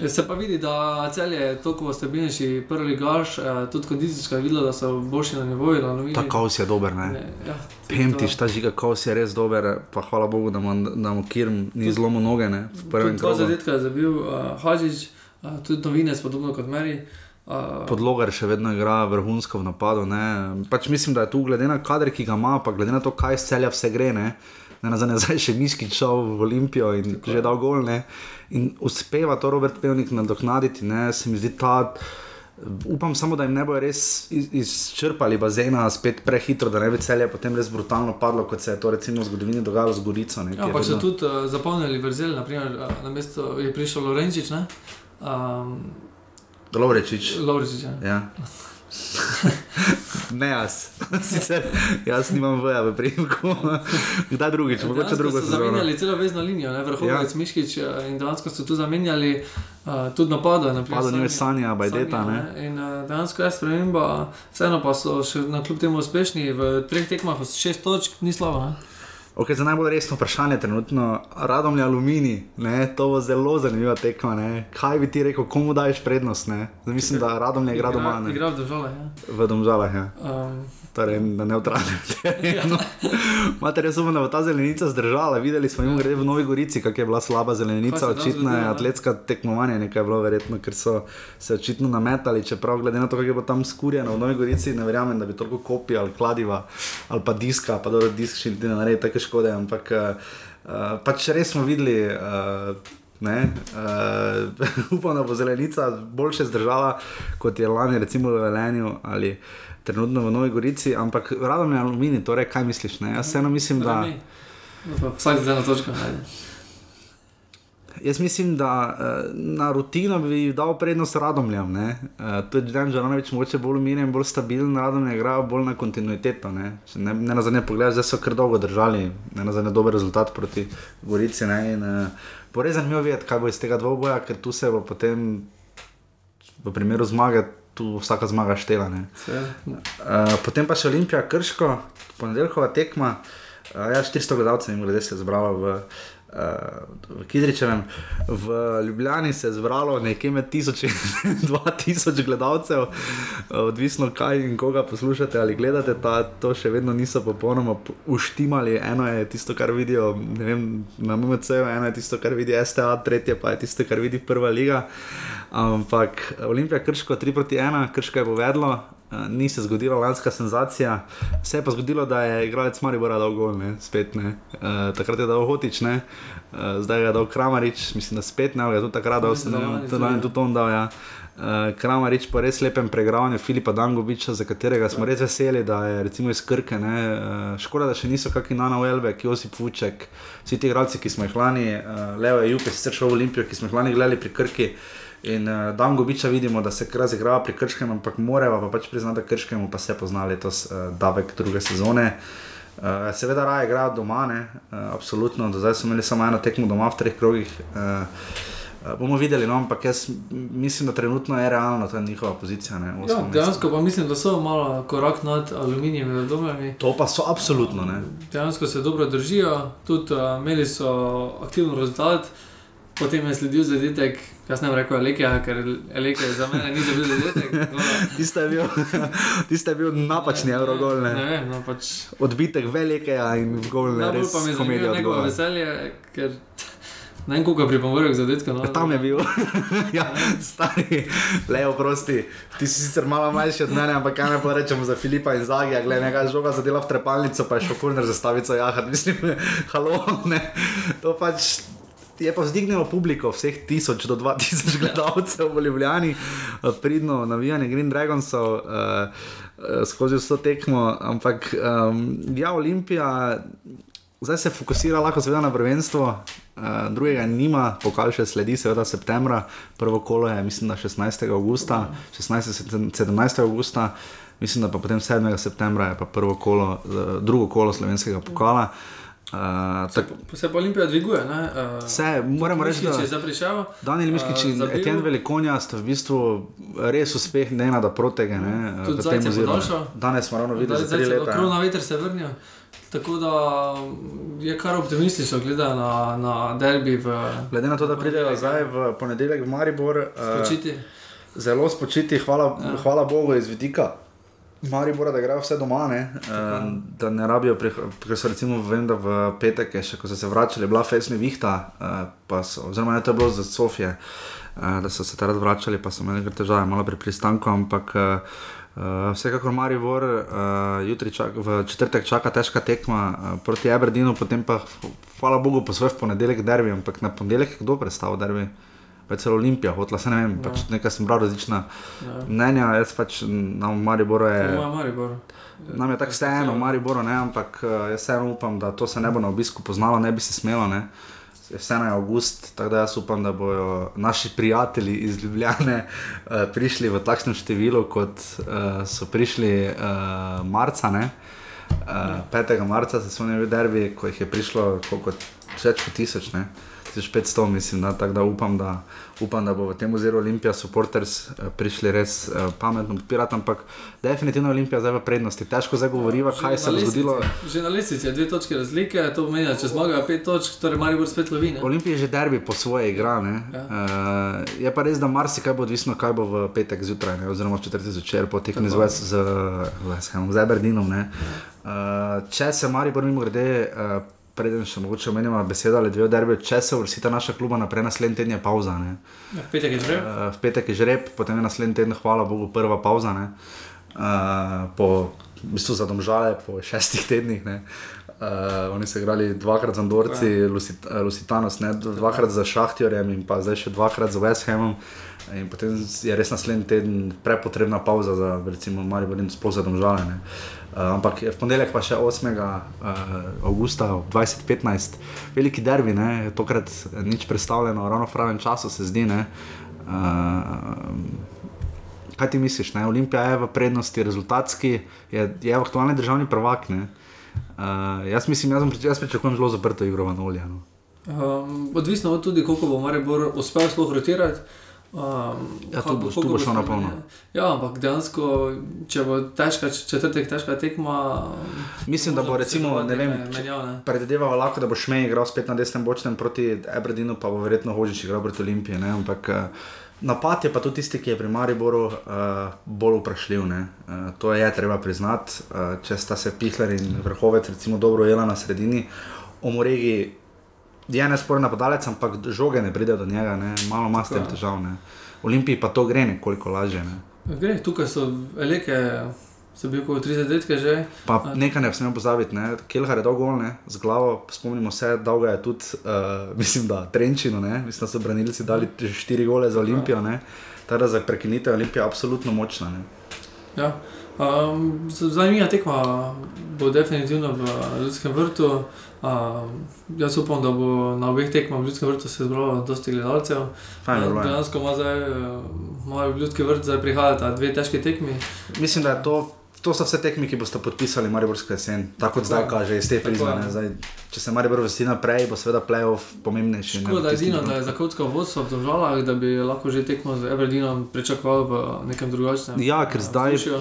Se pa vidi, da cel je toliko stabilnejši, prvi gaš, eh, tudi kondicijsko je videlo, da so boljši na nivoju. Ta kaos je dober, ne. Ne, ja, Pemtiš, ta žiga kaos je res dober, pa hvala Bogu, da mu, Kirm ni zlomil noge ne, v prvem Tudi dva krogu. zadetka je zabil uh, Hadžič, tudi novinec, podobno kot Meri. Uh, Podlogar še vedno igra vrhunsko v napadu. Ne. Pač mislim, da je tu glede na kader, ki ga ima, pa glede na to, kaj celja vse gre. Ne. Ne na zadnje zdaj še Miški šel v Olimpijo in Tako že dal gol. Ne. In uspeva to Robert Pevnik nadoknaditi. Ne. Se mi zdi ta. Upam samo, da jim ne bojo res iz- izčrpali bazena spet prehitro, da ne bi celje potem res brutalno padlo, kot se je to recimo v zgodovini dogajalo z Gorico. Ne, ja, pa so tudi uh, zapolnili vrzel, naprimer, uh, na mesto je prišel Lorenčič, ne? Um, Lovrečič. Lovrečič, ja. Ja. [laughs] ne jaz, sicer jaz nimam voja v primku. Kdaj drugič, mogoče Dejansko drugo so sezono. zamenjali celo vezno linijo, ne? vrhovec ja. Miškič eh, in dejansko so tu zamenjali uh, tudi napada. naprimer Padlo ni več Sanja- Sanja, Bajdeta, Sanja, ne. In uh, dejansko je sprememba, vseeno pa so še na kljub temu uspešni, v treh tekmah šest točk, ni slabo. Ne? Okay, za najbolj resno vprašanje trenutno, radom je aluminij, ne? to bo zelo zanimiva tekma. Ne? Kaj bi ti rekel, komu daješ prednost? Ne? Zdaj, mislim, da radom je igra doma, ne? Igra v državah. Ja. v domžalah. Ja. Um, Torej, na neutralnem [laughs] terenu. Imate res upam, da bo ta zelenica zdržala. Videli smo jim grede v Novi Gorici, kako je bila slaba zelenica. Očitno je ne? atletska tekmovanje nekaj bilo verjetno, ker so se očitno nametali. Čeprav glede na to, kako je bilo tam skurjeno v Novi Gorici, ne verjamem, da bi toliko kopij ali kladiva ali pa diska, pa dobro disk še niti ne naredi take škode. Ampak uh, pač res smo videli. Uh, Ne, uh, [laughs] upam, da bo zelenica boljše zdržala kot je lani, recimo v Velenju ali trenutno v Novi Gorici, ampak radom je aluminij, torej kaj misliš? Ne? Jaz vseeno mislim, da. No, Vsak z eno točko. Jaz mislim, da uh, na rutino bi dal prednost radomljam. Uh, to je Dan Žanovič, mogoče bolj umirjen, bolj stabilen, radomlje igrajo bolj na kontinuiteto. Ne, Če ne, ne na zadnje pogled, zdaj so kar dolgo držali, ne na zadnje dober rezultat proti Gorici. Ne, in, uh, res zanimivo videti, kaj bo iz tega dvoboja, ker tu se bo potem v primeru zmage. Tu vsaka zmaga štela. Se, Uh, potem pa še Olimpija, Krško, ponedeljkova tekma. Uh, ja, 400 gledalcev je se je zbralo v, uh, v Kidričevem. V Ljubljani se je zbralo nekje med 1000 in [laughs] 2000 gledalcev, uh, odvisno kaj in koga poslušate ali gledate. Ta, to še vedno niso popolnoma uštimali. Eno je tisto, kar vidijo vem, na MMC, eno je tisto, kar vidi STA, tretje pa je tisto, kar vidi Prva liga. Ampak Olimpija Krško 3 proti 1, Krško je povedlo, uh, ni se zgodila lanska senzacija. Se je pa zgodilo, da je igralec Maribora dal gol, ne, spet ne. Uh, takrat je dal Hotič, ne, uh, zdaj je dal Kramarič, mislim, da spet ne, ali je tudi takrat dal, lani tudi on dal. Ja. Uh, Kramarič pa res lepem pregravanju Filipa Dangoviča, za katerega smo res veseli, da je recimo iz Krke. Ne, uh, škoda, da še niso kakšni Nana Welbeck, Josip Vuček, vsi ti igralci, ki smo jih lani, uh, Leo je Jupe, sicer šel v Olimpijo, ki smo jih lani gledali pri Krki. In uh, Dangoviča vidimo, da se kar igrava pri Krškem, ampak moramo pa pač priznati, da Krškemu pa se pozna letos uh, davek druge sezone. Uh, seveda raje igrajo doma, ne, uh, absolutno, do zdaj so imeli samo eno tekmo doma v treh krogih. Uh, uh, bomo videli, no, ampak jaz mislim, da trenutno je realno ta njihova pozicija. Ne, ja, dejansko pa mislim, da so malo korak nad aluminijem in domljami. To pa so absolutno. Ne. Dejansko se dobro držijo, tudi uh, imeli so aktiven rezultat, potem je sledil zadetek, jaz ne bi rekel Alekija, ker Alekija za mene ni bil zadetek. [laughs] Tiste je bil, [laughs] tiste je bil napačni Eurogol, Ne ne. vem, no pač. odbitek velikeja in gol ne Najbolj pa mi je zanimivo njegovo veselje, ker Ne vem, koliko je pripomoril k zadetku. No, Ja, Tam je bil, [laughs] ja, stari, levo prosti. Ti si sicer malo mlajši od mene, ampak kaj ne pa rečemo za Filipa in Zagija, gledaj, nekaj žoga zadela v trepalnico, pa je šel kurner zastavico jahat, mislim, halo, ne, to pač. Je pa vzdignilo publiko, vseh tisoč do dva tisoč gledalcev v Ljubljani, eh, pridno navijanje Green Dragonsov uh, skozi vso tekmo, ampak um, ja, Olimpija zdaj se fokusira lahko seveda na prvenstvo, uh, drugega nima, pokal še sledi, seveda septembra, prvo kolo je, mislim, da 16. augusta, 16. 17. augusta, mislim, da pa potem 7. septembra je pa prvo kolo, uh, drugo kolo slovenskega pokala. Uh, tak, Se pa Olimpija dviguje. Ne? Uh, Vse, moramo reči, da je zdaj prišel. Daniel Miškič in zabil. Etienne Velikonja sta v bistvu res uspeh, ne na da protege. Ne, Tudi Zajc tem je podaljšal. Danes smo ravno videli, da Zdaj je se ja. krona veter se vrnil. Tako da je kar optimistično gleda na, na derbi v Glede na to, da pridejo zdaj v ponedeljek v Maribor, eh, Počiti. zelo spočiti, hvala, ja. hvala Bogu iz vidika. Maribora, da grejo vse doma, ne? Uh, da ne rabijo, ker so recimo vem, v petek, še ko so se vračali, bila fesna vihta, uh, so, oziroma to je bilo za Sofije, uh, da so se takrat vračali, pa so imeli kar težave, malo pri pristanku, ampak uh, uh, vsekakor Maribor, uh, čak, v četrtek čaka težka tekma uh, proti Aberdinu, potem pa hvala Bogu po svoj v ponedeljek derbi, ampak na ponedeljek kdo predstavlja derbi? Pa je celo Olimpija, hotla se ne vem, pač nekaj sem bral različna Ja. mnenja, jaz pač nam v Mariboru je. Moja Maribor. Nam je tako vseeno, v Mariboru ne, ampak eh, jaz vseeno upam, da to se ne bo na obisku poznalo, ne bi se smelo. Ne. Vseeno je avgust, tako da jaz upam, da bodo naši prijatelji iz Ljubljane uh, prišli v takšnem številu, kot uh, so prišli uh, marca. Ne. Uh, 5. marca se so ne derbi, ko jih je prišlo več kot tisoč, ne. 1500, mislim, da, tako da upam, da, upam, da bo v tem oziru Olimpija supporters eh, prišli res eh, pametno podpirati, ampak definitivno Olimpija zdaj v prednosti. Težko zdaj govoriva, Že kaj se lestvici- zgodilo. Že na lestvici je dve točke razlike, to pomeni, če zmagajo pet točk, torej Maribor spet lovi. ne? Olimpija je že derbi po svoje igra. Ja. Ja. Uh, je pa res, da marsikaj bo odvisno, kaj bo v petek zjutraj, ne? oziroma v četrtek zvečer, po tekmi z. West- z, Hamom, z Aberdinom. ne. Uh, če se Maribor mimo grede, uh, preden še mogoče omenjamo beseda ali dve o derbi, če se vrstita naša kluba naprej, naslednji teden je pauza. Ne? Ja, v petek je že. Uh, v petek je žreb, potem je naslednji teden, hvala Bogu, prva pauza. ne. Uh, po v bistvu za domžale, po šestih tednih. Ne. Uh, oni so igrali dvakrat z Andorci, Lusit, uh, Lusitanos, ne, dvakrat za Šahtjorjem in pa zdaj še dvakrat za West Hamom. In potem je res naslednji teden prepotrebna pauza za, recimo, Maribor in sploh za domžale. Uh, ampak je v ponedeljek pa še 8. Uh, augusta 2015, veliki derbi, ne, tokrat nič predstavljeno, ravno v pravem času se zdi. Ne. Uh, kaj ti misliš? Ne? Olimpija je v prednosti, rezultatski, je, je aktualni državni prvak. Ne? Uh, jaz mislim, jaz, jaz pričakujem zelo zaprto igro v Nolju. No. Um, odvisno od tudi, koliko bo Maribor uspel sploh rotirati. Um, Ja, tu boš- tu boš šel na polno. spremenjen. Ja, ampak dejansko, če bo težka, četrtek težka tekma. Mislim, da bo recimo, ne vem. Predvidevamo lahko, da bo Šmej igral spet na desnem bočnem proti Aberdinu, pa bo verjetno Hožič igral proti Olimpiji. Ne? Ampak uh, napad je pa tudi tisti, ki je pri Mariboru uh, bolj vprašljiv. Uh, to je treba priznati. Uh, če sta se Pihler in Vrhovec recimo dobro ujela na sredini, omoregi je nesporen napadalec, ampak žoge ne pride do njega, ne? malo ima s tem težav. Ne? Olimpiji pa to gre nekoliko lažje. Ne? Gre, tukaj so velike, so bili okoli 30 letke že. Pa nekaj ne smemo pozabiti, ne? Kelhar je dolg gol, ne? z glavo, spomnimo se, dolga je tudi, uh, [laughs] mislim, da Trenčino, ne? mislim, da so branilci dali štiri gole za Olimpijo, ne? tako da za prekinitev Olimpije je absolutno močna. Ne? Ja. Um, zanimiva tekma bo definitivno v Ljudskem vrtu. Jaz upam, da bo na obeh tekmah v Ljudskem vrtu se zbralo dosti gledalcev. Je ja. Dejansko ima zdaj, imajo v Ljudski vrt zdaj prihajata dve težki tekmi. Mislim, da je to. To so vse tekmi, ki boste podpisali Mariborsko jesen, tako kot zdaj Tako. kaže, iz te Tako prizme. je. Zdaj, Če se Maribor vrsti naprej, bo seveda playoff pomembnejši. ne, v Škoda tistem edino, da je trenutku. zakotsko vodstvo v državah, da bi lahko že tekmo z Everdinom pričakoval v nekem drugačnem. Ja, ker zdaj- vzdušju.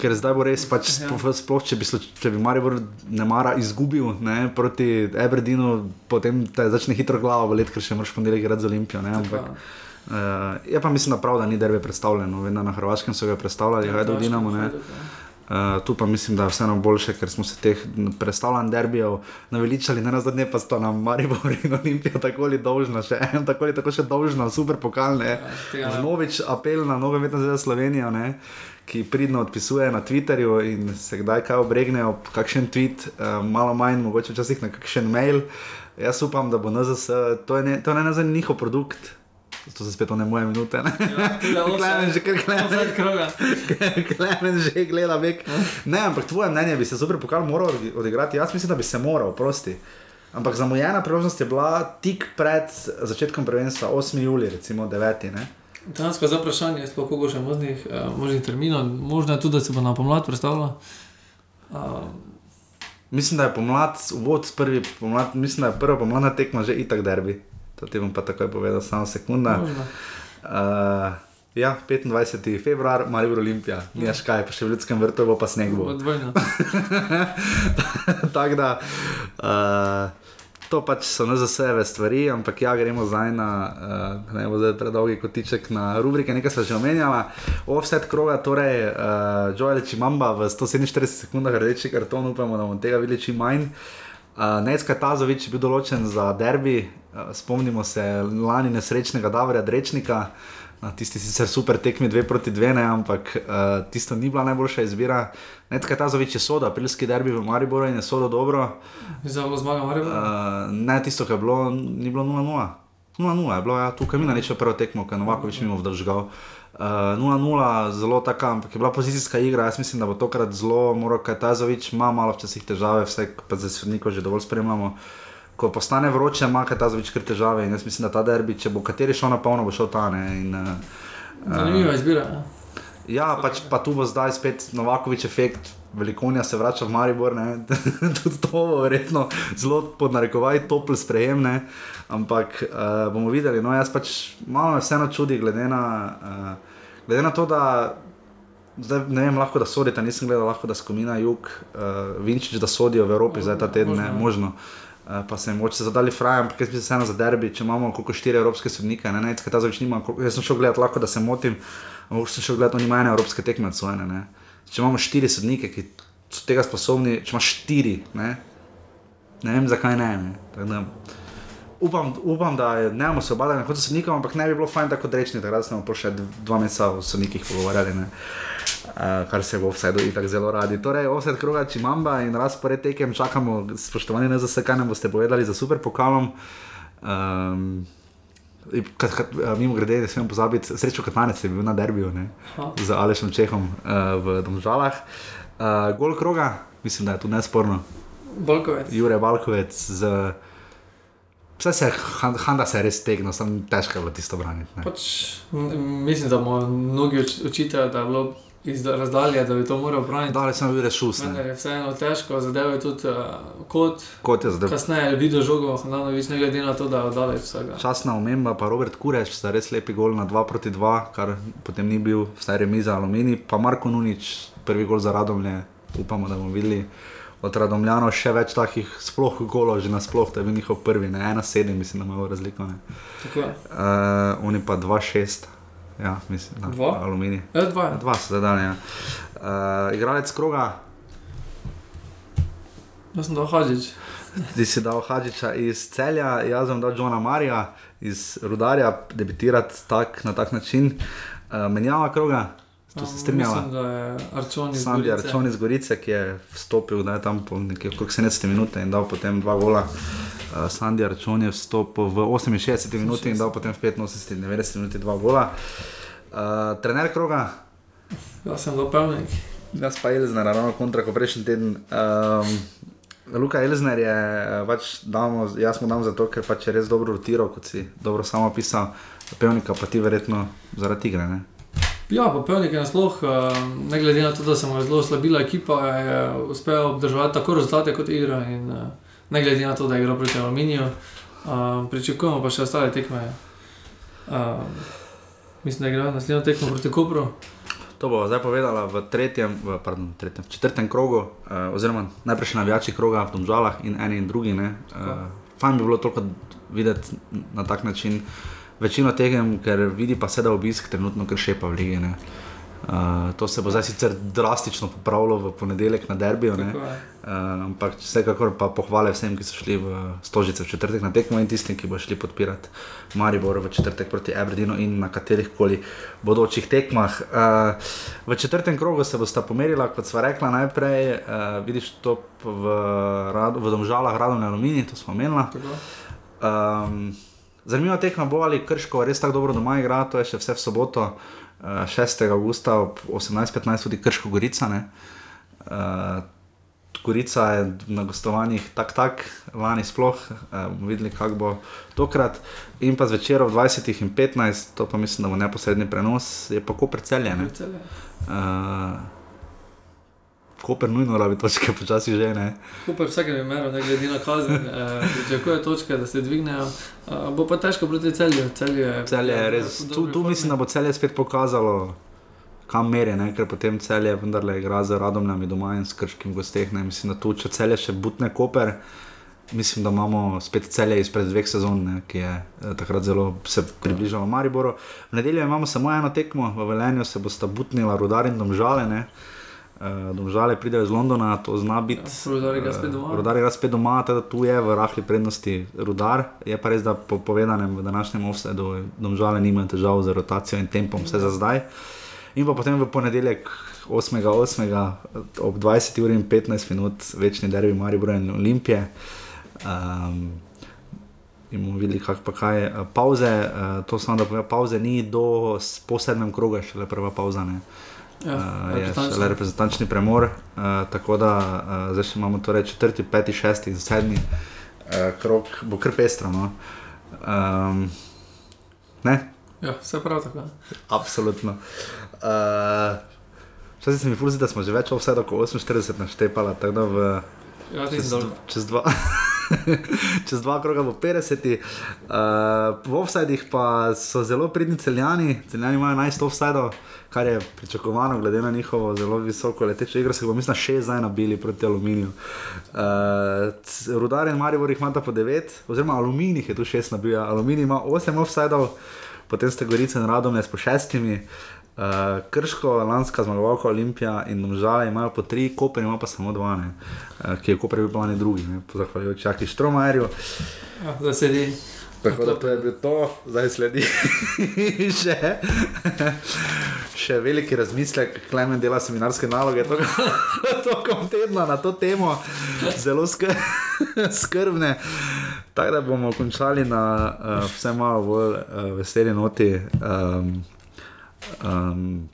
Ker zdaj bo res, pač, Ja. sploh če bi, če bi Maribor ne mara izgubil ne, proti Aberdinu, potem te začne hitro glava boleti, ker še moraš ponedeljek igrati z Olimpijo. Ne, ampak, Pa, uh, je pa mislim, da prav, da ni derbe predstavljeno. Da na Hrvaškem so ga predstavljali, ja, Hrvaško, Dinamo. Ne. Hajduk, ja. Uh, tu pa mislim, da je vseeno boljše, ker smo se teh predstavljanj derbijev naveličali, ne na zadnje pa sta nam Maribor in Olimpija tako ali dolžna, še en, tako ali tako še dolžna, super pokalne. Ja, Novič apel na nogometno zvezo Slovenijo, ne, ki pridno odpisuje na Twitterju in se kdaj kaj obregne ob kakšen tweet, uh, malo manj, mogoče včasih na kakšen mail. Jaz upam, da bo NZS, to je ne, to ne za njihov produkt. To so spet one moje minute. Ja, Klemen že, klemen, [laughs] klemen že gleda vek. Ne, ampak tvoje mnenje bi se super pokal moral odi- odigrati. Jaz mislim, da bi se moral, prosti. Ampak zamujena priložnost je bila tik pred začetkom prvenstva, 8. julij, recimo 9. Ne? Dansko za vprašanje, sploh koliko še možnih, uh, možnih terminov, možno je tudi, da se bo na pomlad predstavljalo. Uh, Mislim, da je pomlad, uvod prvi pomlad, mislim, da je prva pomladna tekma že itak derbi. To ti bom pa takoj povedal, samo sekunda. možno. Uh, ja, 25. februar, Maribor Olimpija, nimaš kaj, pa še v ljudskem vrtu bo pa sneg bo. Dvojno. [laughs] Tako da, uh, to pač so sebe stvari, ampak ja, gremo zdaj na, uh, ne bo zdaj predolgi kotiček na rubrike, nekaj sem že omenjala. Offset kroga, torej uh, Joel Čimamba v 147 sekundah rdeči karton, upamo, da bomo tega videli čim manj. Uh, Necka Tazovič je bil določen za derbi, uh, spomnimo se lani nesrečnega Davorja Drečnika. Na tisti sicer super tekmi 2 proti 2, ne, ampak uh, tisto ni bila najboljša izbira. Nedka Tazovič je soda, aprilski derbi v Mariboru in je sodo dobro. Zelo zmaga, Maribor. Uh, ne tisto, kar je bilo, ni bilo 0-0. 0-0 je bilo, ja, tukaj mi na nečem prvo tekmo, ker Novakovič mimo vdržgal. Uh, 0-0, zelo taka, ampak je bila pozicijska igra. Jaz mislim, da bo tokrat zelo, mora kaj Tazovič, ima malo včasih težave, vse pa za sodnikov že dovolj spremljamo. Ko postane vroče, ima kaj Tazovič kar težave in jaz mislim, da ta derbi, če bo kateri šel na polno, bo šel ta ne. In, uh, Zanimiva izbira. ja. Ja, pač pa tu bo zdaj spet Novakovič efekt, velikonja se vrača v Maribor, ne. [laughs] tudi to bo verjetno zelo pod narekovaj topl sprejem, ne. ampak uh, bomo videli. No, jaz pač malo me vseeno čudi, glede na, uh, glede na to, da. Zdaj ne vem, lahko da sodite, nisem gledal, lahko da skomina jug, uh, Vinčič, da sodijo v Evropi, zdaj ta teden, ne, Možno, možno. Uh, pa se jim moče zadali fraj, ampak jaz bi se vseeno za derbi, če imamo koliko štiri evropske sodnike, ne, ne, ta zaveč nima, koliko- jaz sem šel gledat, lahko da se motim, ampak sem šel gledat, oni imajo ene evropske tekme odsvojene, ne. Če imamo štiri sodnike, ki so tega sposobni, če imaš štiri, ne, ne vem zakaj ne, ne. Tako da, Upam, upam, da je- ne bomo se obadali na koncu sodnikov, ampak ne bi bilo fajn tako rečni, da smo pa še dva meseca o sodnikih pogovarjali. Ne. Uh, kar se bo vse do itak zelo radi. Torej, offset kroga Čimamba in razpored tekem čakamo, spoštovani, ne za vse, kaj nam boste povedali za super pokalom. Um, Kad, kad, mimo grede, ne smem pozabiti, srečo Katanec je bil na derbiju ne, z Alešem Čehom uh, v Domžalah. Uh, gol kroga, mislim, da je tu nesporno. Bolkovec. Jure Balkovec z. Vse se Handa se je res tegnil, sem težko je bilo tisto braniti. Pač, mislim, da mu mnogi oč- očitajo, da je bilo iz razdalje, da bi to moral braniti. Dali smo bili šus, Vendar ne. je vseeno težko, zadev je tudi uh, kot. kot je zdaj. Kasneje je videl žogo, Hranovič, ne glede na to, da je oddaleč vsega. Časna omemba, pa Robert Kureš, sta res lepi gol na 2 proti 2, kar potem ni bil, vsaj remiza Alumini, pa Marko Nunič, prvi gol za Radomlje, upamo, da bomo videli od Radomljanov še več takih sploh golov, že nasploh, to je bil njihov prvi, ne 1-7, mislim, da imajo razliko. Uh, oni pa 2-6, ja, mislim, da Dva? Alumini. Ja, dva. je. Dva so zdaj dali. Ja. Uh, igralec kroga, Jaz sem dal Hadžič. ti si dal Hadžiča iz celja, jaz sem dal Johna Marija iz Rudarja, debitirati tak, na tak način. Uh, menjava kroga, tu se strinjava. Mislim, da je Arčon iz Sandi Gorice. Arčon iz Gorice, ki je vstopil je tam po nekaj okrog 70 minut in dal potem dva gola. Uh, Sandi Arčon je vstopil v 68 minuti in dal potem v 85 90 minuti dva gola. Uh, trener kroga, Jaz sem dal Pevnik. Jaz pa Elzner, ravno kontra, kot prejšnji teden. Um, Luka Elzner je eh, pač damo, jaz mu dam zato, ker pač je res dobro rotiral, kot si dobro samo pisal, pevnika pa ti verjetno zaradi igre. Ne? Ja, pa Pevnik je nasploh, uh, ne glede na to, da se mu je zelo slabila ekipa, je uspel obdržati tako rezultate kot igra. In, uh, ne glede na to, da je igral proti Aluminiju, uh, pričakujemo pa še ostale tekme. Uh, mislim, da je igral naslednjo tekmo proti Kopru. To bo zdaj povedala v tretjem, v, pardon, tretjem v četrtem krogu, uh, oziroma najprej še navijači kroga v Domžalah in eni in drugi. Uh, fajn bi bilo toliko videti na tak način večino tekem, ker vidi pa se, da obisk trenutno kar šepa v lige. Ne. Uh, to se bo zdaj sicer drastično popravilo v ponedeljek na derbiju, uh, ampak vsekakor pa pohvale vsem, ki so šli v Stožice v četrtek na tekmo in tistim, ki bo šli podpirati Maribor v četrtek proti Aberdinu in na katerih koli bodočih tekmah. Uh, v četrtem krogu se bosta pomerila, kot sva rekla najprej, uh, vidiš to v, v Domžalah, Radom in Aluminij, to smo omenili. Um, Zanimiva tekma bo ali Krško res tako dobro doma igra, to je še vse v soboto. 6. augusta ob 18:15 tudi Krško Gorica. Uh, Gorica je na gostovanjih tak, tak, lani sploh, uh, bomo videli, kako bo tokrat. In pa zvečer ob 20 in 15, to pa mislim, da bo neposredni prenos, je pa ko preceljen. Uh, Koper nujno rabi točke, počasi že ne. Koper vsake primeru, ne glede na kazen, eh, pričakuje točke, da se dvignejo. Eh, bo pa težko proti celju. Celje, celje je res. Tu, tu mislim, da bo celje spet pokazalo, kam meri, ne? ker potem celje vendarle igra z radomljami doma in s krškim gosteh. Ne? Mislim, da tu, če celje še butne koper. Mislim, da imamo spet celje izpred dveh sezon, ne, ki je eh, takrat zelo se približalo Mariboru. V nedeljo imamo samo eno tekmo, v Velenju se bo sta butnila rudar in domžale. Ne. Uh, domžale pridejo iz Londona, to zna biti. Ja, rudar je spet doma. Uh, rudar je spet doma, teda tu je v rahli prednosti rudar. Je pa res, da po povedanem v današnjem offsetu domžale nimajo težav z rotacijo in tempom, vse za zdaj. In pa potem v ponedeljek 8.8. ob 20 uri in 15 minut večni derbi Maribor in Olimpije. Um, In bomo videli, kako pa kaj je. Pauze, uh, to samo da povem, pauze ni do po sedmem krogu, še le prva pauza. Ja, uh, je šele reprezentančni premor, uh, tako da uh, zdaj imamo torej četrti, peti, šesti in sedmi uh, krok, bo kar pestro. No? Um, ne? Ja, vse prav tako. Absolutno. Uh, Včasih se mi zdi, da smo že več vse do 48 naštepali, tako da v, Ja, čez, čez dva. [laughs] Čez dva kroga bo 50, uh, v offsajdih pa so zelo pridni celjani, celjani imajo 11 offsajdov, kar je pričakovano, glede na njihovo zelo visoko letečo igro, se bo mislim, še zdaj nabili proti aluminiju. Uh, Rudar in Maribor jih imata po 9, oziroma aluminij je tu 6 nabil, aluminij ima 8 offsajdov, potem ste gorice in radom s po šestimi. Uh, Krško, lanska zmagovalka Olimpija in Domžale imajo po tri, Koper ima pa samo dva, ne, uh, ki je Koper bil pa ne drugi, ne, zahvaljujoč Čaki Štromajerju. Ja, da sedi. Tako da to je bilo to, zdaj sledi [laughs] še, še veliki razmislek, klemen dela seminarske naloge, [laughs] to, tokom tedna na to temo, zelo skr skrbne. Tako da bomo končali na uh, vse malo bolj uh, veseli noti. Um, Um,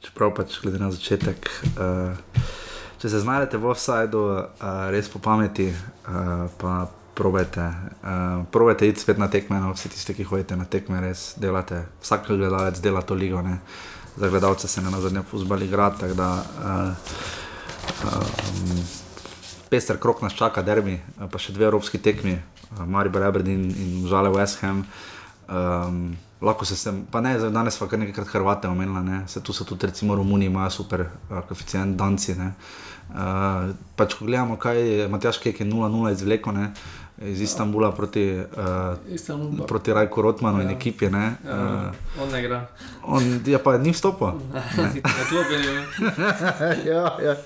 čeprav pač glede na začetek, uh, če se znajdete v offsajdu, uh, res po pameti, uh, pa probajte, uh, probajte iti spet na tekme, no, vsi tisti, ki hodite na tekme, res delate, vsak gledalec dela to ligo, ne. za gledalce se ne na zadnjem fusbali igra, tako da uh, um, pester krok nas čaka, derbi, pa še dve evropski tekmi, uh, Maribor Aberdeen in Žale West Ham. Um, lahko se sem, pa ne, danes pa kar nekajkrat Hrvate omenila, ne, se tu so tudi recimo Romuni, imajo super uh, koeficient, Danci. Ne. Uh, pač ko gledamo, kaj je Matjaš Kek je 0-0 izvleko, ne, iz Istanbula proti, uh, Istanbul. proti Rajku Rotmanu ja. in ekipi. Ne, Ja, uh, on ne igra. on je pa ni vstopil. [laughs] Na klopi je. [laughs] ja, ja.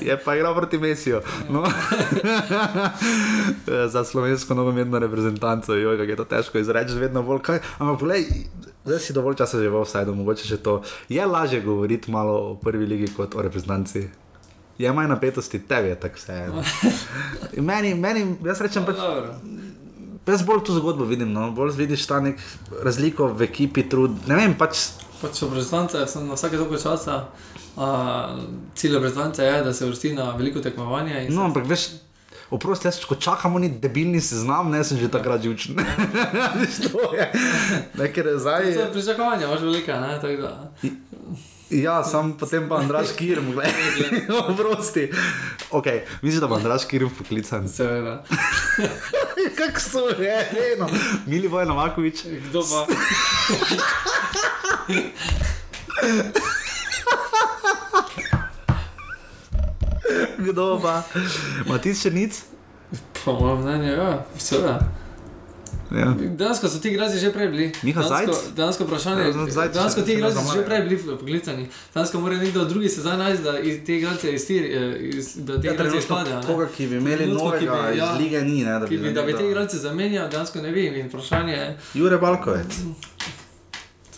Je pa igral proti Mesiju. No. [laughs] Za slovensko nogometno reprezentanco, jo, je to težko izreči, vedno bolj. Kaj, ampak, poglej, zdaj si dovolj časa že v offsajdu, mogoče še to. Je lažje govoriti malo o prvi ligi kot o reprezentanci. Je manj napetosti, tebi je tako vse. Meni, meni, jaz rečem pač. Dobro. Jaz bolj tu zgodbo vidim, no? bolj vidiš ta nek razliko v ekipi, trud. Ne vem, pač Pač reprezentance sem na vsake toliko časa. Uh, cilj reprezentance je, da se vrsti na veliko tekmovanje. No, ampak veš, oprosti, jaz, ko čakamo ni debilni seznam, ne sem že takrat živčen. [laughs] Veš, to je. Ne, ker zdaj. To je pričakovanje, imaš velika, ne? Tako da. Ja, sam potem pa Andraš Kirm, gledaj. [laughs] Oprosti. Ok, mislim, da bo Andraš Kirm poklican. Seveda. [laughs] Kak so, je, eno. Mili Vojna Makovič. Kdo pa? Kdo pa? Matic še nic? Po mojem mnenju, ja, seveda. Ja. Dansko so ti igralci že prej bili. Miha Dansko, Zajc? dansko vprašanje. Ja, Dansko ti igralci so že zamarajo. prej bili poklicani. Dansko mora nekdo drugi se zdaj najti, da iz te igralce iztiri, eh, iz, da te Ja, trenutno izpadejo. Koga, ki bi imeli Trenutno, ki novega bi- ja, iz lige, ni. Ne, da, Ki bi, da bi te igralce zamenjal, dejansko ne vem. In vprašanje je, Jure Balkovec.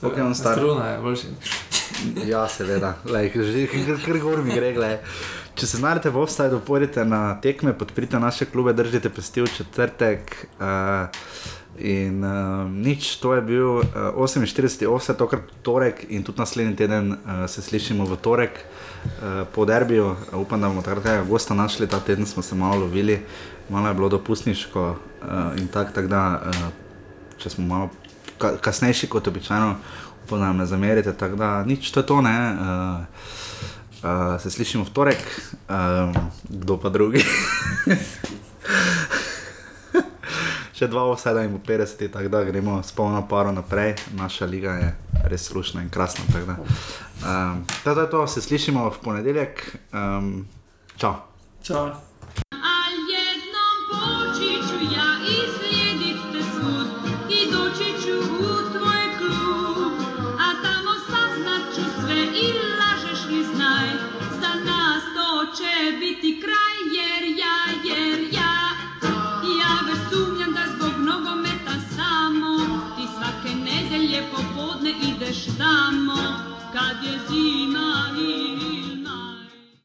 Koliko je on star? Struna je boljši. Ja, seveda, že kar, kar gor mi gre. Glej. Če se znajdete v offsajdu, pojdite na tekme, podprite naše klube, držite pesti v četrtek. Uh, in uh, nič, to je bil uh, 48. offsajd, tokrat torek in tudi naslednji teden uh, se slišimo v torek. Uh, po derbiju, uh, upam, da bomo takrat nekaj gosta našli, ta teden smo se malo lovili, malo je bilo dopustniško uh, in tako, tak, da uh, če smo malo ka kasnejši kot običajno, upam, da ne zamerite. Tako da nič, to je to, ne. Uh, uh, se slišimo v torek, um, kdo pa drugi. [laughs] Še dva oseda in bo 50, tako da gremo s polno paro naprej. Naša liga je res lušna in krasna. tako da. Um, to, to, se slišimo v ponedeljek. Um, čau. Čau.